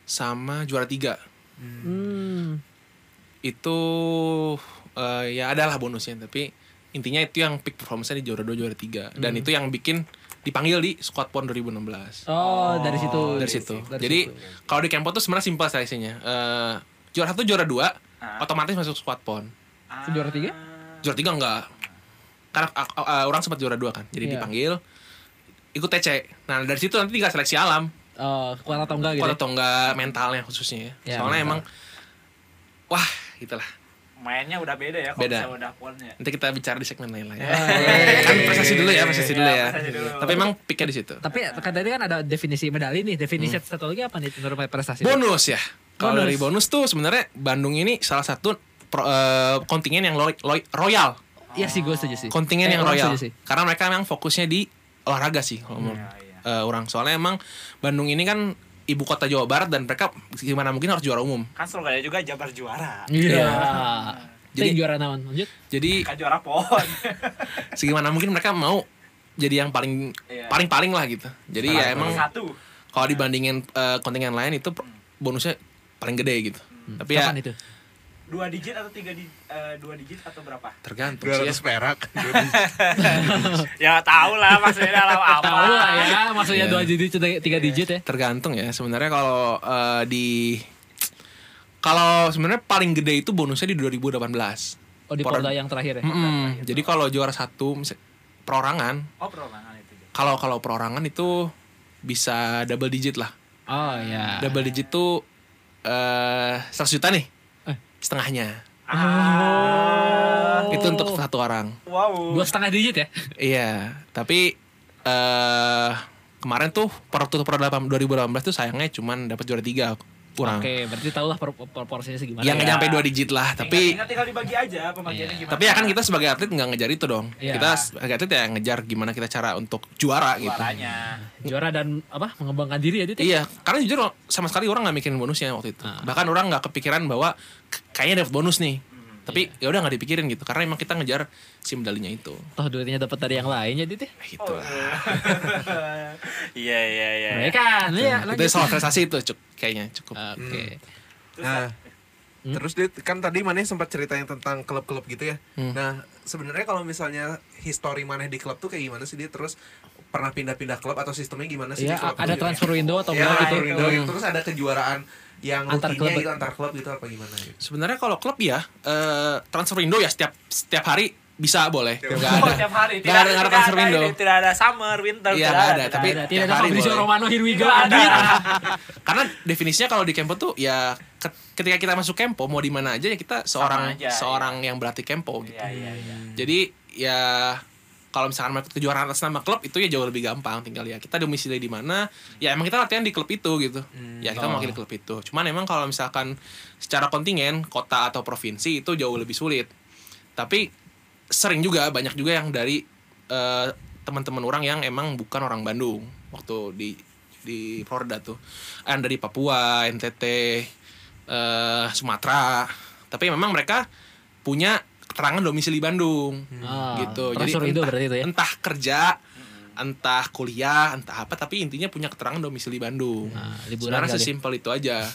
sama juara tiga. Hmm. Itu eh, ya adalah bonusnya tapi intinya itu yang peak performance-nya di juara dua juara tiga dan itu yang bikin dipanggil di squad pon 2016. Oh, dari situ. dari situ. Dari Jadi situ. kalau di Kempo tuh sebenarnya simpel seleksinya. Eh juara satu, juara dua, Ah. otomatis masuk squad pon. Ah. juara tiga? Juara tiga enggak. Karena uh, uh, orang sempat juara dua kan, jadi Iya. dipanggil ikut TC. Nah dari situ nanti tinggal seleksi alam, Oh, kuat atau enggak gitu. kuat ya? atau enggak mentalnya khususnya. ya. Iya, Soalnya mental. emang, wah itulah. Mainnya udah beda ya kalau Beda. misalnya udah pon ya. Nanti kita bicara di segmen lain lah ya. Oh, iya. kan prestasi dulu ya, prestasi dulu Iya, ya. prestasi dulu. Tapi emang peaknya di situ. Tapi kan tadi kan ada definisi medali nih. Definisi satu lagi apa nih menurut prestasi? Bonus ya. Kalau Bonus. dari bonus tuh sebenarnya Bandung ini salah satu pro- eh, kontingen yang lo- lo- royal. Iya sih gue setuju sih. kontingen Eh, yang royal sih. karena mereka memang fokusnya di olahraga sih kalau menurut Iya, eh, orang soalnya emang Bandung ini kan ibu kota Jawa Barat dan mereka gimana mungkin harus juara umum Kan Surabaya juga Jabar juara. Iya. Jadi- Jadi juara naon? Lanjut. jadi Kan juara pon. segimana mungkin mereka mau jadi yang paling Iya. paling paling lah gitu jadi ya emang satu. kalau dibandingin eh, kontingen lain itu bonusnya paling gede gitu tapi ya Kapan itu? Dua digit atau tiga di eh, dua digit atau berapa? tergantung sih ya 200 perak. ya tahu lah maksudnya dalam apa. Tahu lah ya, maksudnya Iya. dua digit, tiga digit ya. tergantung ya sebenarnya kalau eh, di kalau sebenarnya paling gede itu bonusnya di 2018 Oh di Polda yang terakhir ya. Mm-mm. Jadi kalau juara satu perorangan, Oh perorangan itu. kalau kalau perorangan itu bisa double digit lah. Oh iya. Double digit tuh eh 100 juta nih. Setengahnya. Ah. Itu untuk satu orang. Wow. Dua setengah digit ya? Iya, tapi eh kemarin tuh per tuh per 2018 tuh sayangnya cuman dapat juara tiga kurang. Oke, berarti tau lah por- proporsinya segimana. Yang nggak Ya. nyampe dua digit lah, tapi tinggal, tinggal dibagi aja pembagiannya Iya. gimana. tapi ya kan kita sebagai atlet nggak ngejar itu dong. Iya. Kita sebagai atlet ya ngejar gimana kita cara untuk juara gitu. Suaranya. Juara dan apa? Mengembangkan diri ya Dit? ya? Iya, karena jujur sama sekali orang nggak mikirin bonusnya waktu itu. Ah. Bahkan orang nggak kepikiran bahwa kayaknya dapat bonus nih. Tapi ya udah nggak dipikirin gitu, karena emang kita ngejar si medalinya itu. Toh duitnya dapat dari yang lain ya Dit ya? Gitu lah. Iya iya iya. Mereka kan, iya Itu soal prestasi itu cuk, kayaknya cukup. Oke. Terus Nah, Hmm? terus Dit, kan tadi Maneh sempat ceritain tentang klub-klub gitu ya. Hmm. Nah, sebenarnya kalau misalnya history Maneh di klub tuh kayak gimana sih dia terus pernah pindah-pindah klub atau sistemnya gimana sih Iya, di klub? ada transfer window atau Ya, enggak gitu. transfer window gitu. Terus ada kejuaraan yang Antar klub. gitu antar klub gitu apa gimana gitu. Sebenarnya kalau klub ya eh, transfer window ya setiap setiap hari bisa boleh. Nggak ada. tiap hari. Nggak ada, nggak ada transfer window. Tidak ada summer, winter. Iya, tidak ada, tapi- Tidak ada, tidak Fabrizio. Romano, here we go, Tidak ada. Karena definisinya kalau di Kempo tuh ya ke- ketika kita masuk Kempo mau di mana aja ya kita seorang aja, seorang yang berarti Kempo gitu. Iya iya iya. Jadi ya kalau misalkan ikut kejuaraan atas nama klub itu ya jauh lebih gampang. Tinggal ya kita domisili di mana. Ya emang kita latihan di klub itu gitu. Ya kita Oh. mewakili klub itu. Cuman emang kalau misalkan secara kontingen kota atau provinsi itu jauh lebih sulit. Tapi sering juga banyak juga yang dari eh, teman-teman orang yang emang bukan orang Bandung. Waktu di di Florida tuh. Yang dari Papua NTT eh, Sumatera. Tapi memang mereka punya keterangan domisili Bandung. Ah, gitu. transfer window entah, berarti itu ya? entah kerja entah kuliah entah apa tapi intinya punya keterangan domisili Bandung. Nah, liburan sebenarnya kali. sesimpel itu aja.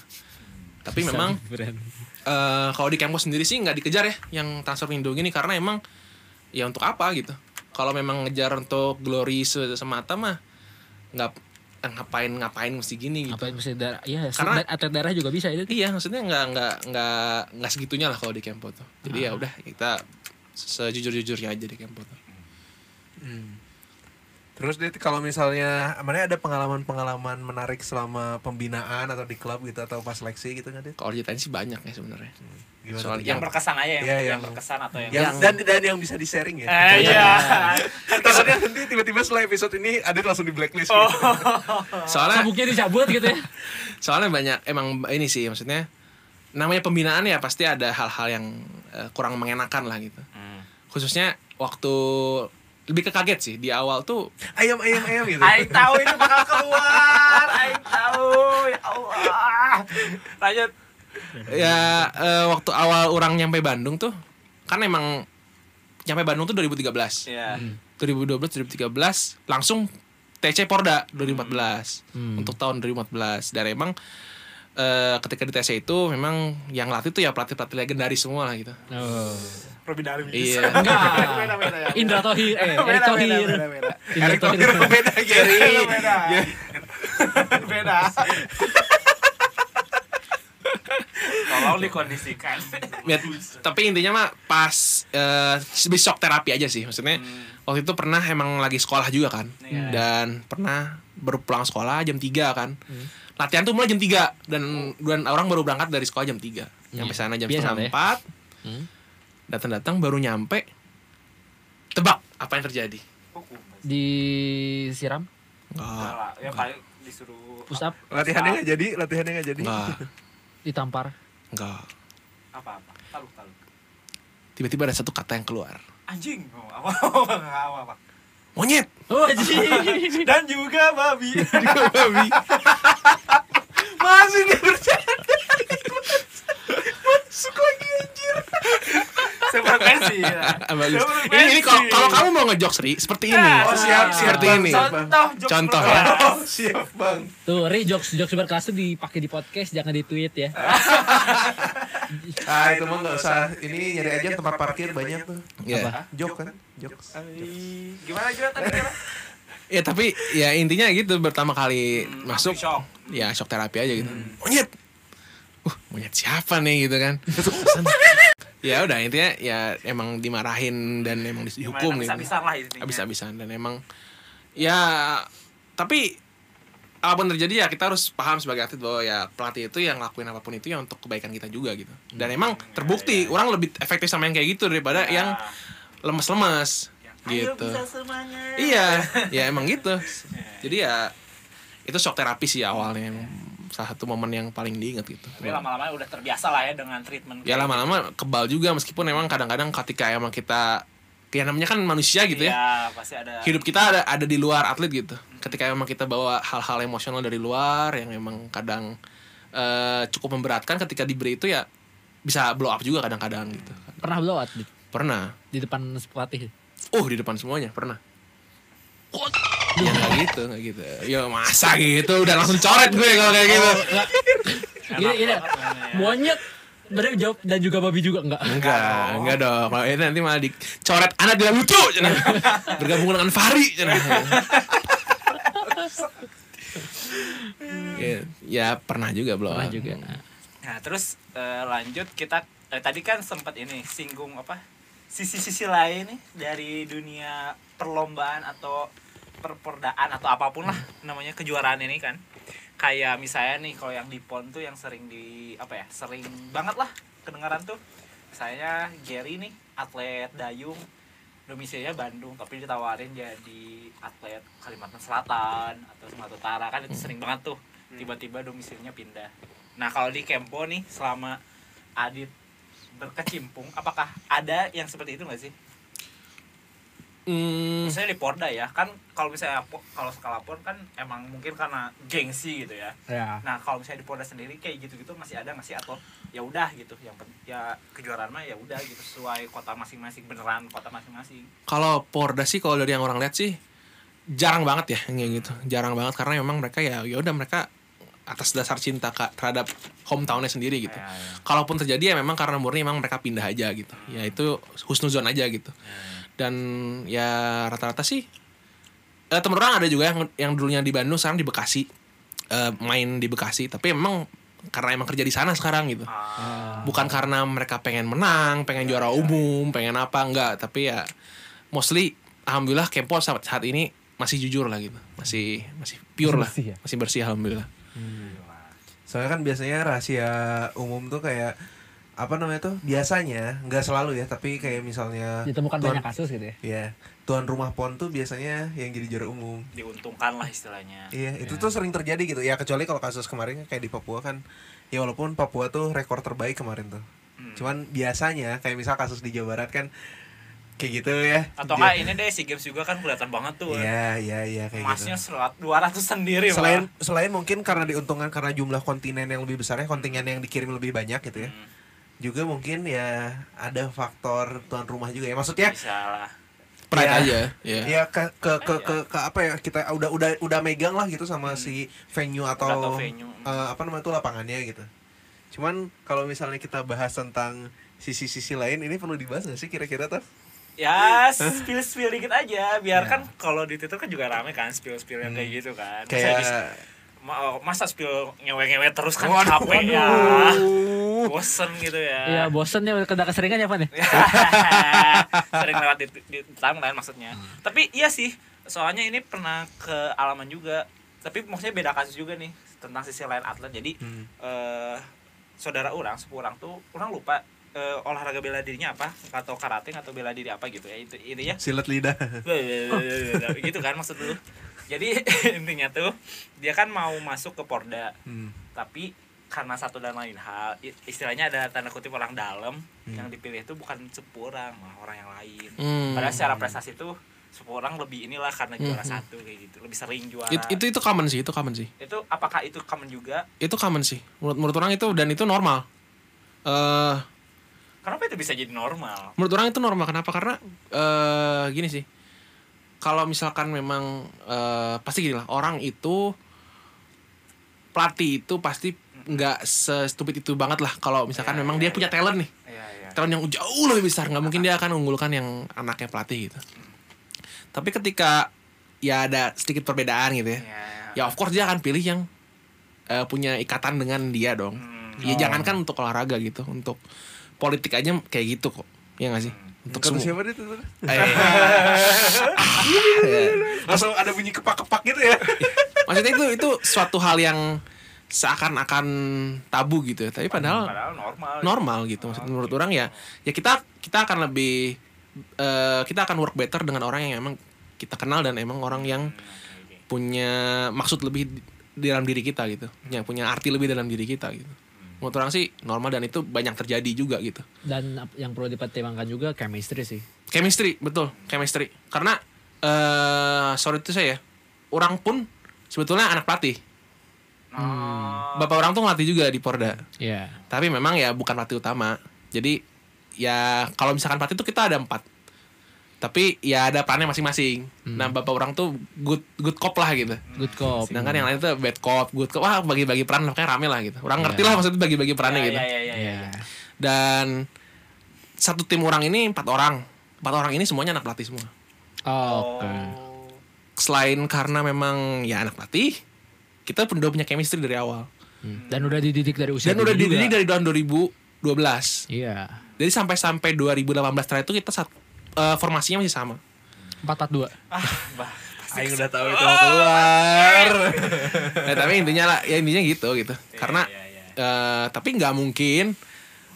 Tapi memang eh, kalau di kampus sendiri sih nggak dikejar ya yang transfer Indo gini karena emang ya untuk apa gitu. Kalau memang ngejar untuk glory se- semata mah nggak eh, ngapain ngapain mesti gini gitu. Apa yang mesti darah iya Karena- atlet darah juga bisa itu iya maksudnya nggak nggak nggak nggak segitunya lah kalau di Kempo tuh. Jadi ya udah kita sejujur jujurnya aja di Kempo tuh. Terus deh kalau misalnya mana ada pengalaman-pengalaman menarik selama pembinaan atau di klub gitu atau pas seleksi gitu nggak deh? kalau ceritain sih banyak ya sebenarnya Gimana Soal yang berkesan aja yang, Iya, yang, yang- berkesan atau yang, yang, dan dan yang bisa di sharing ya. Eh, iya Takutnya nanti tiba-tiba setelah episode ini ada langsung di blacklist. Oh. gitu. soalnya sabuknya dicabut gitu ya soalnya banyak emang ini sih maksudnya namanya pembinaan ya pasti ada hal-hal yang eh, kurang mengenakan lah gitu Hmm. khususnya waktu lebih ke kaget sih di awal tuh Ayam ayam ayam gitu. Aing tahu itu bakal keluar Aing tahu ya Allah lanjut ya eh, waktu awal orang nyampe Bandung tuh kan emang nyampe Bandung tuh 2013 ya 2012 2013 langsung TC Porda 2014 Hmm. untuk tahun 2014 dan emang eh, ketika di TC itu memang yang latih tuh ya pelatih pelatih legendaris semua lah gitu oh. Darwin Iya. enggak ya. Indra Tohir eh Erick. Indra Erick Thohir beda Gary. Beda. Tolong dikondisikan. Ya, tapi intinya mah pas eh lebih shock terapi aja sih maksudnya. Waktu itu pernah emang lagi sekolah juga kan. Iya. dan pernah baru pulang sekolah jam 3 kan. Latihan tuh mulai jam 3 dan dan orang baru berangkat dari sekolah jam 3 nyampe sana jam Biasa setengah ya. empat. Hmm. datang-datang baru nyampe tebak apa yang terjadi. Disiram Enggak, Ya paling disuruh push up. Latihannya nggak jadi, latihannya nggak jadi. enggak, ditampar enggak. apa apa taluk taluk Tiba-tiba ada satu kata yang keluar. anjing oh, apa apa apa, apa. Monyet. oh anjing dan juga babi Masih dia bercanda. Masuk lagi anjir. Sefrekuensi ya. Bagus. Ini, ini kalau kalau kamu mau ngejokes Ri, seperti ini. Oh, siap, siap, Seperti Bang, ini. siap. contoh jokes Contoh ya. Oh, siap bang. tuh Ri jokes jokes berkelas tuh dipakai di podcast jangan di tweet ya Ah itu mah nggak usah. Ini nyari aja tempat parkir banyak tuh. Ya. Jok kan, jokes. Ai, gimana gimana tadi? Ya tapi ya intinya gitu pertama kali Hmm, masuk shock. ya shock terapi aja gitu. Monyet. Uh, monyet siapa nih gitu kan. ya udah intinya ya emang dimarahin dan emang dihukum gitu. bisa lah intinya Habis-habisan dan emang ya tapi apa pun terjadi ya kita harus paham sebagai atlet bahwa ya pelatih itu yang ngelakuin apa pun itu ya untuk kebaikan kita juga gitu. Dan emang terbukti orang lebih efektif sama yang kayak gitu daripada Ya. yang lemes-lemes Ayo gitu. bisa semangat Iya, ya emang gitu. Jadi ya itu shock terapi sih awalnya yang salah satu momen yang paling diingat gitu. tapi lama-lama udah terbiasa lah ya dengan treatment Ya kayak lama-lama kebal juga meskipun emang kadang-kadang ketika emang kita ya namanya kan manusia gitu ya. Iya, pasti ada Hidup kita ada ada di luar atlet gitu. Ketika emang kita bawa hal-hal emosional dari luar yang emang kadang eh, cukup memberatkan ketika diberi itu ya bisa blow up juga kadang-kadang gitu. pernah blow di, Pernah. di depan pelatih Oh di depan semuanya pernah. Ya nggak gitu, nggak gitu. Ya masa gitu, udah langsung coret gue kalau kayak gitu. gini gini monyet Bener jawab dan juga babi juga enggak Enggak, enggak dong. Kalau itu nanti malah dicoret anak dia lucu. Bergabung dengan Fari, ya, ya pernah juga belum. pernah juga Nah, terus eh, lanjut kita eh, tadi kan sempat ini singgung apa? Sisi-sisi lain nih dari dunia perlombaan atau perperdaan atau apa pun lah namanya kejuaraan ini kan. Kayak misalnya nih kalau yang di PON tuh yang sering di apa ya? Sering banget lah kedengaran tuh. Misalnya Gary nih atlet dayung domisilinya Bandung tapi ditawarin jadi atlet Kalimantan Selatan atau Sumatera Utara kan itu sering banget tuh tiba-tiba domisilinya pindah nah kalau di Kempo nih selama Adit berkecimpung apakah ada yang seperti itu nggak sih Hmm, misalnya di Porda ya kan kalau misalnya kalau skala pon kan emang mungkin karena gengsi gitu ya. Ya. Nah kalau misalnya di Porda sendiri kayak gitu-gitu masih ada nggak sih? Atau ya udah gitu yang ya kejuaraan mah ya udah gitu sesuai kota masing-masing beneran kota masing-masing. Kalau Porda sih kalau dari yang orang lihat sih jarang banget ya yang kayak gitu. Jarang banget karena memang mereka ya ya udah mereka atas dasar cinta kak terhadap hometownnya sendiri gitu. Ya, ya. kalaupun terjadi ya memang karena murni memang mereka pindah aja gitu. Ya itu husnuzon aja gitu dan ya rata-rata sih eh, temen orang ada juga yang yang dulunya di Bandung sekarang di Bekasi. Eh, main di Bekasi tapi emang karena emang kerja di sana sekarang gitu. Ah, bukan karena mereka pengen menang pengen juara umum pengen apa enggak. Tapi ya mostly alhamdulillah Kempo saat, saat ini masih jujur lah gitu. Masih masih pure lah. Bersih ya? masih bersih alhamdulillah. Soalnya kan biasanya rahasia umum tuh kayak apa namanya tuh biasanya nggak selalu ya tapi kayak misalnya Ditemukan tuan- banyak kasus gitu ya. ya tuan rumah pon tuh biasanya yang jadi juara umum. Diuntungkan lah istilahnya. Iya itu tuh sering terjadi gitu. Ya kecuali kalau kasus kemarin kayak di Papua kan ya walaupun Papua tuh rekor terbaik kemarin tuh. Hmm. cuman biasanya kayak misal kasus di Jawa Barat kan kayak gitu ya. Atau enggak ini deh si games juga kan kelihatan banget tuh iya iya iya kayak emasnya gitu serat 200 sendiri selain malah. selain mungkin karena diuntungkan karena jumlah kontinen yang lebih besar ya kontingen yang dikirim lebih banyak gitu ya. Hmm, juga mungkin ya ada faktor tuan rumah juga ya. Maksudnya bisa lah. Pride Ya. aja ya. Ya ke ke, ke ke ke apa ya kita udah udah udah megang lah gitu sama si venue atau Hmm. Venue. eh, apa namanya tuh lapangannya gitu. Cuman kalau misalnya kita bahas tentang sisi-sisi lain ini perlu dibahas gak sih kira-kira tuh ya spill spill dikit aja. Biar kan kalau di Twitter kan juga rame kan spill spill yang kayak gitu kan. Kayak masa spill ngewe-ngewe terus kan Waduh. capek ya bosen gitu ya. Iya, bosen ya udah keseringan ya, Pan ya? sering lewat di, di timeline maksudnya. Tapi iya sih soalnya ini pernah ke alaman juga. Tapi maksudnya beda kasus juga nih tentang sisi lain atlet. Jadi Hmm. eh, saudara orang sepupu orang tuh orang lupa eh, olahraga bela dirinya apa? Atau karate atau bela diri apa gitu ya itu intinya. Silat lidah. Gitu kan maksud lu. Jadi intinya tuh dia kan mau masuk ke Porda. Hmm. tapi karena satu dan lain hal istilahnya ada tanda kutip orang dalam Hmm. yang dipilih itu bukan sepupu orang malah orang yang lain. Hmm. padahal secara prestasi tuh sepupu orang lebih inilah karena juara Hmm. satu kayak gitu. Lebih sering juara. It- itu itu common sih itu common sih. Itu apakah itu common juga? Itu common sih. Menurut menurut orang itu dan itu normal. Eh kenapa itu bisa jadi normal? menurut orang itu normal. Kenapa? Karena eh gini sih. Kalau misalkan memang eh pasti gini lah. Orang itu pelatih itu pasti nggak se-stupid itu banget lah. Kalau misalkan Ya, memang ya, dia punya ya. talent nih. Iya iya. Talent yang jauh lebih besar. Nggak mungkin dia akan unggulkan yang anaknya pelatih gitu. Tapi ketika ya ada sedikit perbedaan gitu ya Iya. ya of course dia akan pilih yang eh, punya ikatan dengan dia dong. Hmm. ya jangankan untuk olahraga gitu untuk politik aja kayak gitu kok. Ya nggak sih? Untuk Kata semua. siapa dia tuh? Eh, Langsung ada bunyi kepak-kepak gitu ya. maksudnya itu itu suatu hal yang seakan-akan tabu gitu ya. Tapi padahal padahal normal. normal gitu. Maksud menurut orang ya ya kita kita akan lebih eh, kita akan work better dengan orang yang emang kita kenal dan emang orang yang punya maksud lebih di dalam diri kita gitu. Yang punya arti lebih dalam diri kita gitu. Menurut orang sih normal dan itu banyak terjadi juga gitu. Dan yang perlu dipertimbangkan juga chemistry sih. chemistry betul chemistry. Karena eh sorry itu saya orang pun sebetulnya anak pelatih Oh. bapak orang tuh ngelatih juga di Porda. Iya. tapi memang ya bukan pelatih utama. Jadi ya kalau misalkan pelatih itu kita ada empat. Tapi ya ada perannya masing-masing. Nah bapak orang tuh good good cop lah gitu. Good cop. sedangkan yang lain tuh bad cop good cop. Wah bagi-bagi peran makanya rame lah gitu. Orang ngerti Iya. lah maksudnya bagi-bagi perannya Iya, gitu. iya, iya, iya, dan satu tim orang ini empat orang. Empat orang ini semuanya anak pelatih semua. Oh, Oke. Oh. selain karena memang ya anak pelatih kita pun udah punya chemistry dari awal Hmm. Dan udah dididik dari usia dan udah dini juga. dididik dari tahun 2012 Iya. Jadi sampai sampai 2018 terakhir itu kita saat eh, formasinya masih sama. 442. ah bah Aing udah tahu itu mau keluar. Nah, tapi intinya lah ya intinya gitu gitu. Karena iya, iya. eh, tapi nggak mungkin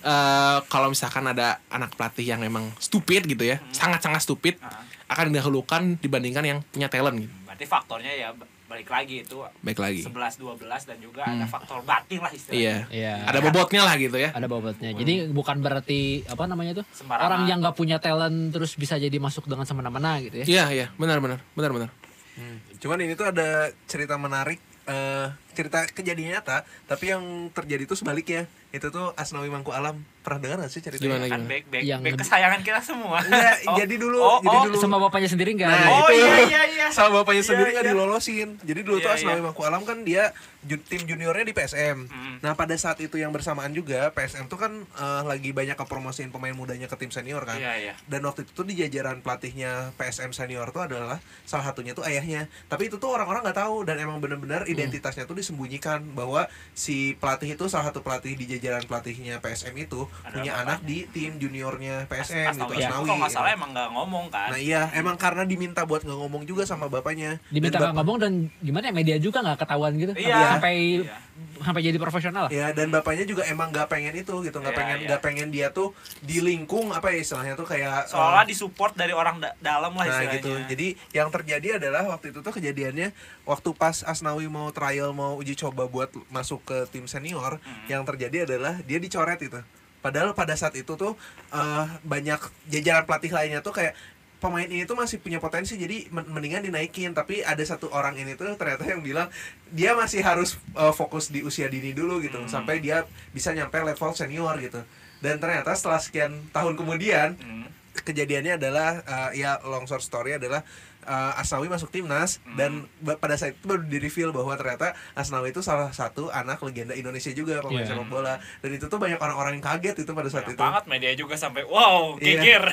eh kalau misalkan ada anak pelatih yang memang stupid gitu ya, sangat-sangat stupid Ah. akan didahulukan dibandingkan yang punya talent gitu. berarti faktornya ya balik lagi itu Baik lagi. 11 12 dan juga ada faktor batin lah istilahnya. Iya. Iya. Ada bobotnya lah gitu ya. Ada bobotnya. Jadi bukan berarti apa namanya tuh? Sembarangan. Orang yang nggak punya talent terus bisa jadi masuk dengan semena-mena gitu ya. Iya, iya, benar benar. Benar benar. Hmm. Cuman ini tuh ada cerita menarik eh cerita kejadian nyata tapi yang terjadi itu sebaliknya itu tuh Asnawi Mangku Alam pernah dengar gak sih ceritanya Gimana, kan gimana? back back Yang back kesayangan kita semua Enggak, Oh, jadi dulu oh, jadi oh, dulu Sama bapaknya sendiri enggak? Nah, oh itu. iya iya iya sama bapaknya Iya, sendiri nggak iya. dilolosin jadi dulu tuh Iya, Asnawi iya. Mangku Alam kan dia ju- tim juniornya di PSM Hmm. nah pada saat itu yang bersamaan juga PSM tuh kan eh, lagi banyak kepromosiin pemain mudanya ke tim senior kan iya iya dan waktu itu tuh di jajaran pelatihnya PSM senior tuh adalah salah satunya tuh ayahnya tapi itu tuh orang-orang nggak tahu dan emang bener-bener Hmm. identitasnya tuh disembunyikan bahwa si pelatih itu salah satu pelatih di jajaran pelatihnya PSM itu Adalah punya bapaknya. anak di tim juniornya PSM gitu Asnawi Asnawi kalau nggak salah emang nggak ngomong kan nah iya emang karena diminta buat nggak ngomong juga sama bapaknya Diminta nggak ngomong dan gimana ya media juga nggak ketahuan gitu Iya. sampai Iya. sampai jadi profesional. Ya dan bapaknya juga emang nggak pengen itu gitu, nggak Iya, pengen iya. nggak pengen dia tuh dilingkung apa ya istilahnya tuh kayak soalnya eh, disupport dari orang da- dalam lah Nah istilahnya gitu. Jadi yang terjadi adalah waktu itu tuh kejadiannya waktu pas Asnawi mau trial mau uji coba buat masuk ke tim senior, Hmm. yang terjadi adalah dia dicoret itu. Padahal pada saat itu tuh eh, banyak jajaran pelatih lainnya tuh kayak pemain ini tuh masih punya potensi jadi men- mendingan dinaikin tapi ada satu orang ini tuh ternyata yang bilang dia masih harus eh, fokus di usia dini dulu gitu Hmm. sampai dia bisa nyampe level senior gitu dan ternyata setelah sekian tahun kemudian Hmm. kejadiannya adalah uh, ya long story adalah uh, Asnawi masuk timnas Hmm. dan pada saat itu baru di reveal bahwa ternyata Asnawi itu salah satu anak legenda Indonesia juga pemain Iya. sepak bola dan itu tuh banyak orang-orang yang kaget itu pada saat Banyak itu banget media juga sampai wow Iya. geger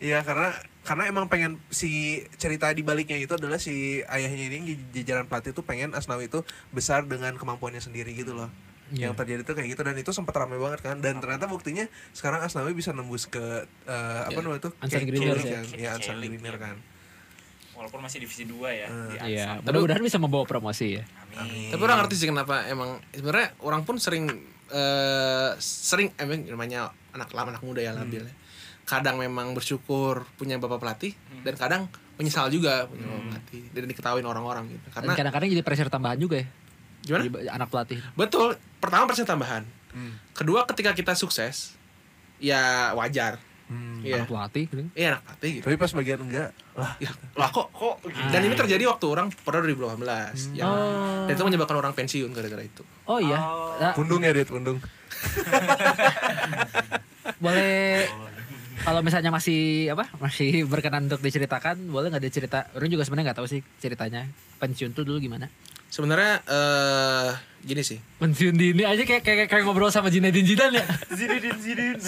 iya karena karena emang pengen si cerita di baliknya itu adalah si ayahnya ini di jajaran pelatih tuh pengen Asnawi itu besar dengan kemampuannya sendiri gitu loh Iya. yang terjadi tuh kayak gitu dan itu sempat ramai banget kan dan ternyata buktinya sekarang Asnawi bisa nembus ke uh, apa Ya. namanya tuh Ansar K- Greener ya. kan ya K-League, Greener iya. kan walaupun masih divisi 2 ya Hmm. di Iya, mudah-mudahan bisa membawa promosi ya. amin Tapi orang ngerti sih kenapa emang sebenarnya orang pun sering eh, sering emang namanya anak lama anak muda ya labil ya. Kadang memang bersyukur punya bapak pelatih dan kadang menyesal juga punya bapak pelatih dan diketahui orang-orang gitu. Karena kadang-kadang jadi pressure tambahan juga ya. gimana? Jadi anak pelatih. Betul. Pertama persen tambahan. Hmm. Kedua ketika kita sukses ya wajar. Hmm. Iya. Anak pelatih gitu. Iya anak pelatih gitu. Tapi pas bagian enggak, lah Ya, lah kok kok gitu? dan ini terjadi waktu orang pada 2018 ya. Oh. Dan itu menyebabkan orang pensiun gara-gara itu. Oh iya. Oh. Nah, pundung ya dia pundung. boleh kalau misalnya masih apa masih berkenan untuk diceritakan boleh nggak dicerita orang juga sebenarnya nggak tahu sih ceritanya pensiun tuh dulu gimana Sebenarnya eh gini sih. pensiun dini aja kayak kayak, kayak ngobrol sama Zinedine Zidane ya Zidin Zidin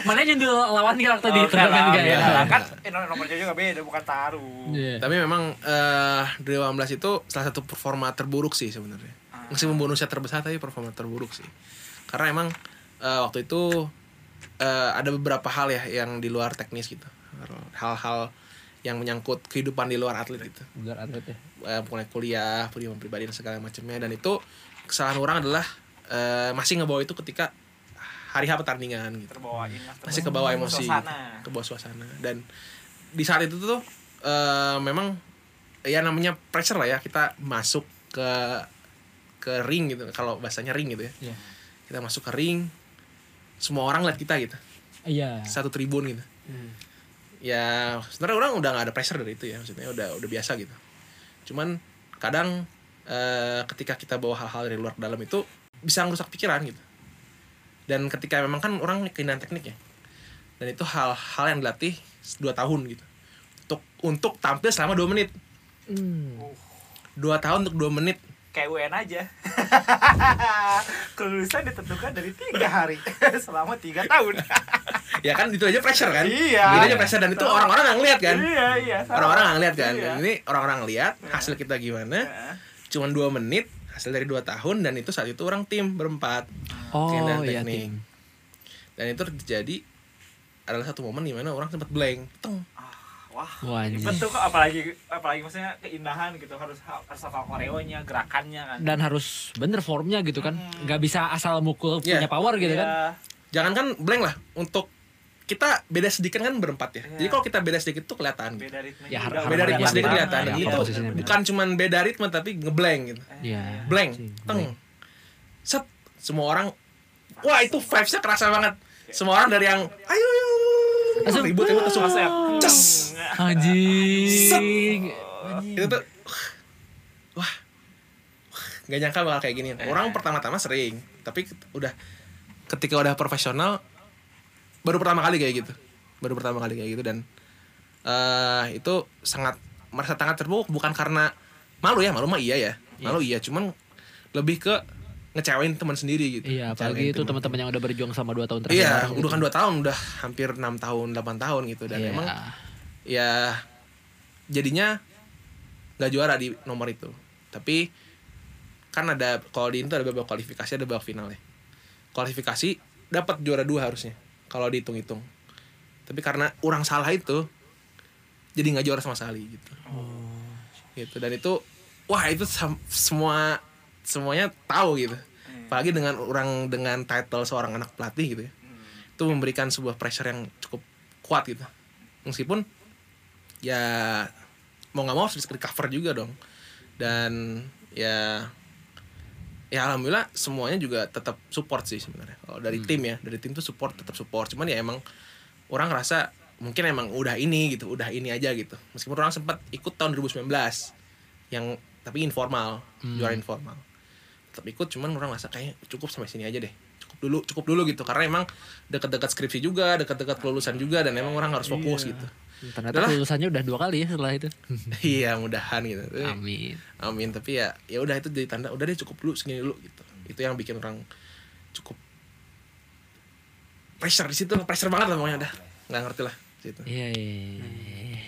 mana nyundul lawan karakter di Oh, turnamen kan, enggak ya kan eh, nomornya juga beda bukan taruh Iya. Tapi memang eh 2018 itu salah satu performa terburuk sih sebenarnya. Meskipun bonusnya terbesar tapi performa terburuk sih. Karena emang eh, waktu itu eh, ada beberapa hal ya yang di luar teknis gitu. Hal-hal yang menyangkut kehidupan di luar atlet itu. Bugar atlet ya. Eh, mulai kuliah, pendidikan pribadi dan segala macamnya. Dan itu kesalahan orang adalah eh, masih ngebawa itu ketika hari H pertandingan gitu. Terbawain lah masih ke bawah emosi Suasana. ke bawah suasana. Dan di saat itu tuh eh, memang ya namanya pressure lah ya kita masuk ke ke ring gitu. Kalau bahasanya ring gitu ya. Iya. kita masuk ke ring semua orang lihat kita gitu. Iya. Satu tribun gitu ya sebenarnya orang udah nggak ada pressure dari itu ya maksudnya udah udah biasa gitu. Cuman kadang eh, ketika kita bawa hal-hal dari luar ke dalam itu bisa ngerusak pikiran gitu. Dan ketika memang kan orang keindahan teknik ya. Dan itu hal-hal yang dilatih dua tahun gitu. Untuk untuk tampil selama dua menit. Hmm. dua tahun untuk dua menit kayak UN aja. Kelulusan ditentukan dari tiga. Hari. Selama tiga tahun. Ya kan itu aja pressure kan? Iya. itu aja pressure dan itu orang-orang nggak ngeliat kan? Iya iya orang-orang nggak ngeliat kan? Iya. Dan ini orang-orang ngeliat hasil kita gimana? Nah, cuman dua menit hasil dari dua tahun dan itu saat itu orang tim berempat. Oh Keindahan iya teknik. tim. Dan itu terjadi adalah satu momen di mana orang sempat blank. Teng wah anjing. betul kok apalagi apalagi maksudnya keindahan gitu harus harus hafal koreonya gerakannya kan. Dan harus bener formnya gitu kan. Nggak bisa asal mukul Iya. punya power gitu kan. Iya. jangan kan blank lah untuk kita beda sedikit kan berempat ya. Iya. jadi kalau kita beda sedikit tuh kelihatan gitu. beda ritme Ya, juga, har- beda ritme sedikit kelihatan. Iya, itu bukan cuman beda ritme tapi ngeblank gitu. Iya. blank teng. Set. Semua orang wah itu vibesnya kerasa banget. Semua orang dari yang ayo ayo Langsung, ribut ribut langsung ya, Ces. Anjing. itu tuh wah nggak nyangka bakal kayak gini. Orang pertama-tama sering tapi udah ketika udah profesional baru pertama kali kayak gitu. Baru pertama kali kayak gitu dan eh itu sangat merasa sangat terpukul bukan karena malu ya malu mah iya ya. Malu iya cuman lebih ke ngecewain teman sendiri gitu Iya, apalagi itu teman-teman yang udah berjuang sama 2 tahun terakhir. Iya, udah gitu. kan 2 tahun, udah hampir 6 tahun, 8 tahun gitu dan Iya. emang ya jadinya nggak juara di nomor itu. Tapi kan ada kalau di itu ada babak kualifikasi, ada babak final ya. Kualifikasi dapat juara dua harusnya kalau dihitung-hitung. Tapi karena orang salah itu jadi nggak juara sama sekali gitu. Gitu dan itu wah itu semua semuanya tahu gitu. Apalagi dengan orang dengan title seorang anak pelatih gitu ya. Itu memberikan sebuah pressure yang cukup kuat gitu. Meskipun ya mau nggak mau harus bisa recover juga dong. Dan ya ya alhamdulillah semuanya juga tetap support sih sebenarnya. Kalau dari tim ya, dari tim tuh support tetap support. Cuman ya emang orang ngerasa mungkin emang udah ini gitu, udah ini aja gitu. Meskipun orang sempat ikut tahun 2019 yang tapi informal, juara informal. Tetap ikut cuman orang ngerasa kayaknya cukup sampai sini aja deh. Cukup dulu, cukup dulu gitu karena emang dekat-dekat skripsi juga, dekat-dekat kelulusan juga dan emang orang harus fokus gitu. Ternyata Udahlah. lulusannya udah dua kali ya setelah itu. iya, mudahan gitu. Amin. Amin tapi ya ya udah itu jadi tanda udah deh cukup dulu segini dulu gitu itu yang bikin orang cukup pressure di situ pressure banget lah pokoknya udah nggak ngerti lah gitu Iya, iya. iya.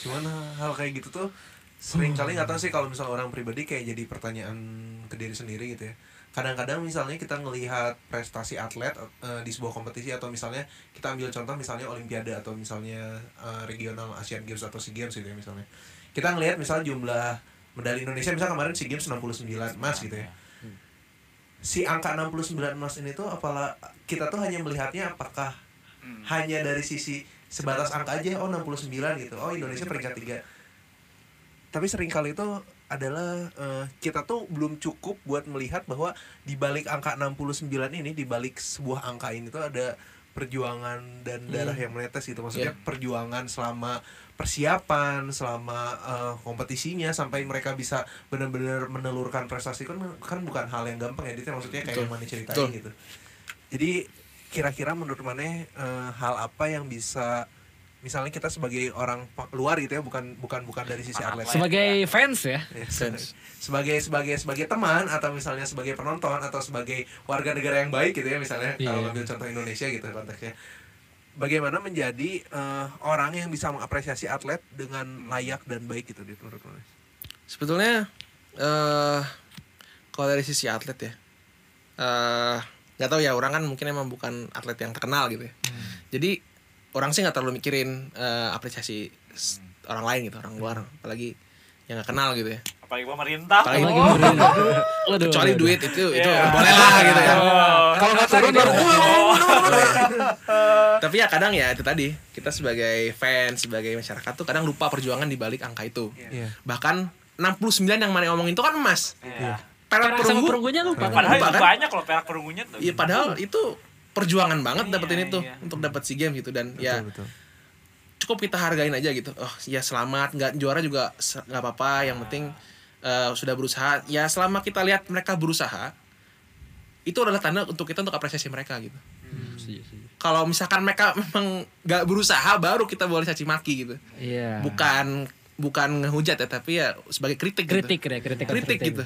Cuman hal kayak gitu tuh sering kali nggak tahu sih kalau misalnya orang pribadi kayak jadi pertanyaan ke diri sendiri gitu ya. Kadang-kadang misalnya kita ngelihat prestasi atlet eh, di sebuah kompetisi atau misalnya kita ambil contoh misalnya olimpiade atau misalnya eh, regional Asian Games atau SEA Games gitu ya misalnya. Kita ngelihat misalnya jumlah medali Indonesia misalnya kemarin SEA Games 69 emas gitu ya. Si angka 69 emas ini tuh apalah kita tuh hanya melihatnya apakah hanya dari sisi sebatas angka aja oh 69 gitu oh Indonesia peringkat tiga tapi sering kali itu adalah eh, kita tuh belum cukup buat melihat bahwa di balik angka 69 ini di balik sebuah angka ini tuh ada perjuangan dan darah yang menetes gitu. Maksudnya perjuangan selama persiapan selama eh, kompetisinya sampai mereka bisa benar-benar menelurkan prestasi kan kan bukan hal yang gampang ya Dit, maksudnya kayak Betul. yang mana ceritain Betul. gitu. Jadi kira-kira menurut Maneh eh, hal apa yang bisa misalnya kita sebagai orang luar gitu ya bukan bukan bukan dari sisi atlet. Sebagai fans ya. Ya, Fans. sebagai sebagai sebagai teman atau misalnya sebagai penonton atau sebagai warga negara yang baik gitu ya misalnya Iya. kalau ambil contoh Indonesia gitu konteksnya. Bagaimana menjadi eh, orang yang bisa mengapresiasi atlet dengan layak dan baik gitu Dit, menurut sebetulnya eh kalau dari sisi atlet ya eh nggak tahu ya orang kan mungkin emang bukan atlet yang terkenal gitu ya. Jadi orang sih nggak terlalu mikirin eh, apresiasi s- orang lain gitu orang luar apalagi yang nggak kenal gitu ya apalagi pemerintah Apalagi oh. pemerintah. Waduh, kecuali waduh. duit itu itu Iya. boleh lah gitu ya kalau nggak turun baru tapi ya kadang ya itu tadi kita sebagai fans sebagai masyarakat tuh kadang lupa perjuangan di balik angka itu Iya. bahkan 69 yang mana ngomongin itu kan emas Iya. perak perunggu perunggunya lupa. kan? padahal Lupa, kan? banyak loh perak perunggunya tuh Iya padahal itu perjuangan banget Iya, dapetin itu iya. untuk dapat SEA Games gitu dan ya betul. cukup kita hargain aja gitu. Oh, ya selamat nggak juara juga nggak apa-apa, yang penting eh, sudah berusaha. Ya selama kita lihat mereka berusaha itu adalah tanda untuk kita untuk apresiasi mereka gitu. Hmm. Kalau misalkan mereka memang nggak berusaha baru kita boleh caci maki gitu. Iya. Bukan bukan ngehujat ya tapi ya sebagai kritik gitu kritik ya, kritik kritik gitu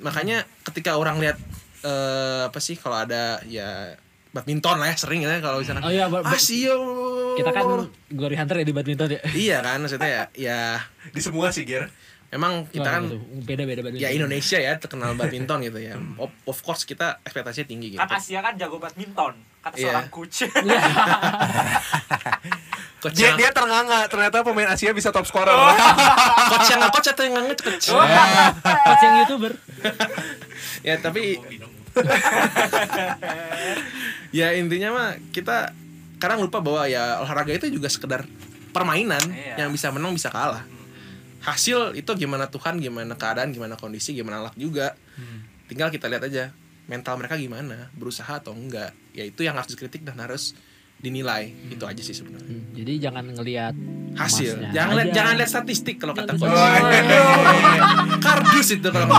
makanya ketika orang lihat eh apa sih kalau ada ya badminton lah ya sering ya kalau misalnya. Oh iya, ah sio Kita kan glory hunter ya di badminton ya. iya kan maksudnya ya ya. Di semua sih Ger. Memang kita kan betul. beda-beda badminton. ya Indonesia ya terkenal badminton gitu ya. Of, of course kita ekspektasinya tinggi gitu. Kan Asia kan jago badminton kata Iya. seorang coach. Coach dia, yang dia ternganga ternyata pemain Asia bisa top scorer. Coach yang coach atau yang nge coach? Coach yang youtuber. ya tapi ya intinya mah kita kadang lupa bahwa ya olahraga itu juga sekedar permainan Iya. yang bisa menang bisa kalah. Hasil itu gimana Tuhan gimana keadaan gimana kondisi gimana luck juga. Tinggal kita lihat aja mental mereka gimana berusaha atau enggak. Ya itu yang harus dikritik dan harus dinilai. Itu aja sih sebenarnya. Hmm, Jadi jangan ngelihat Hasil. emasnya Jangan lihat jangan lihat statistik kalau kata coach. Kardus itu kalau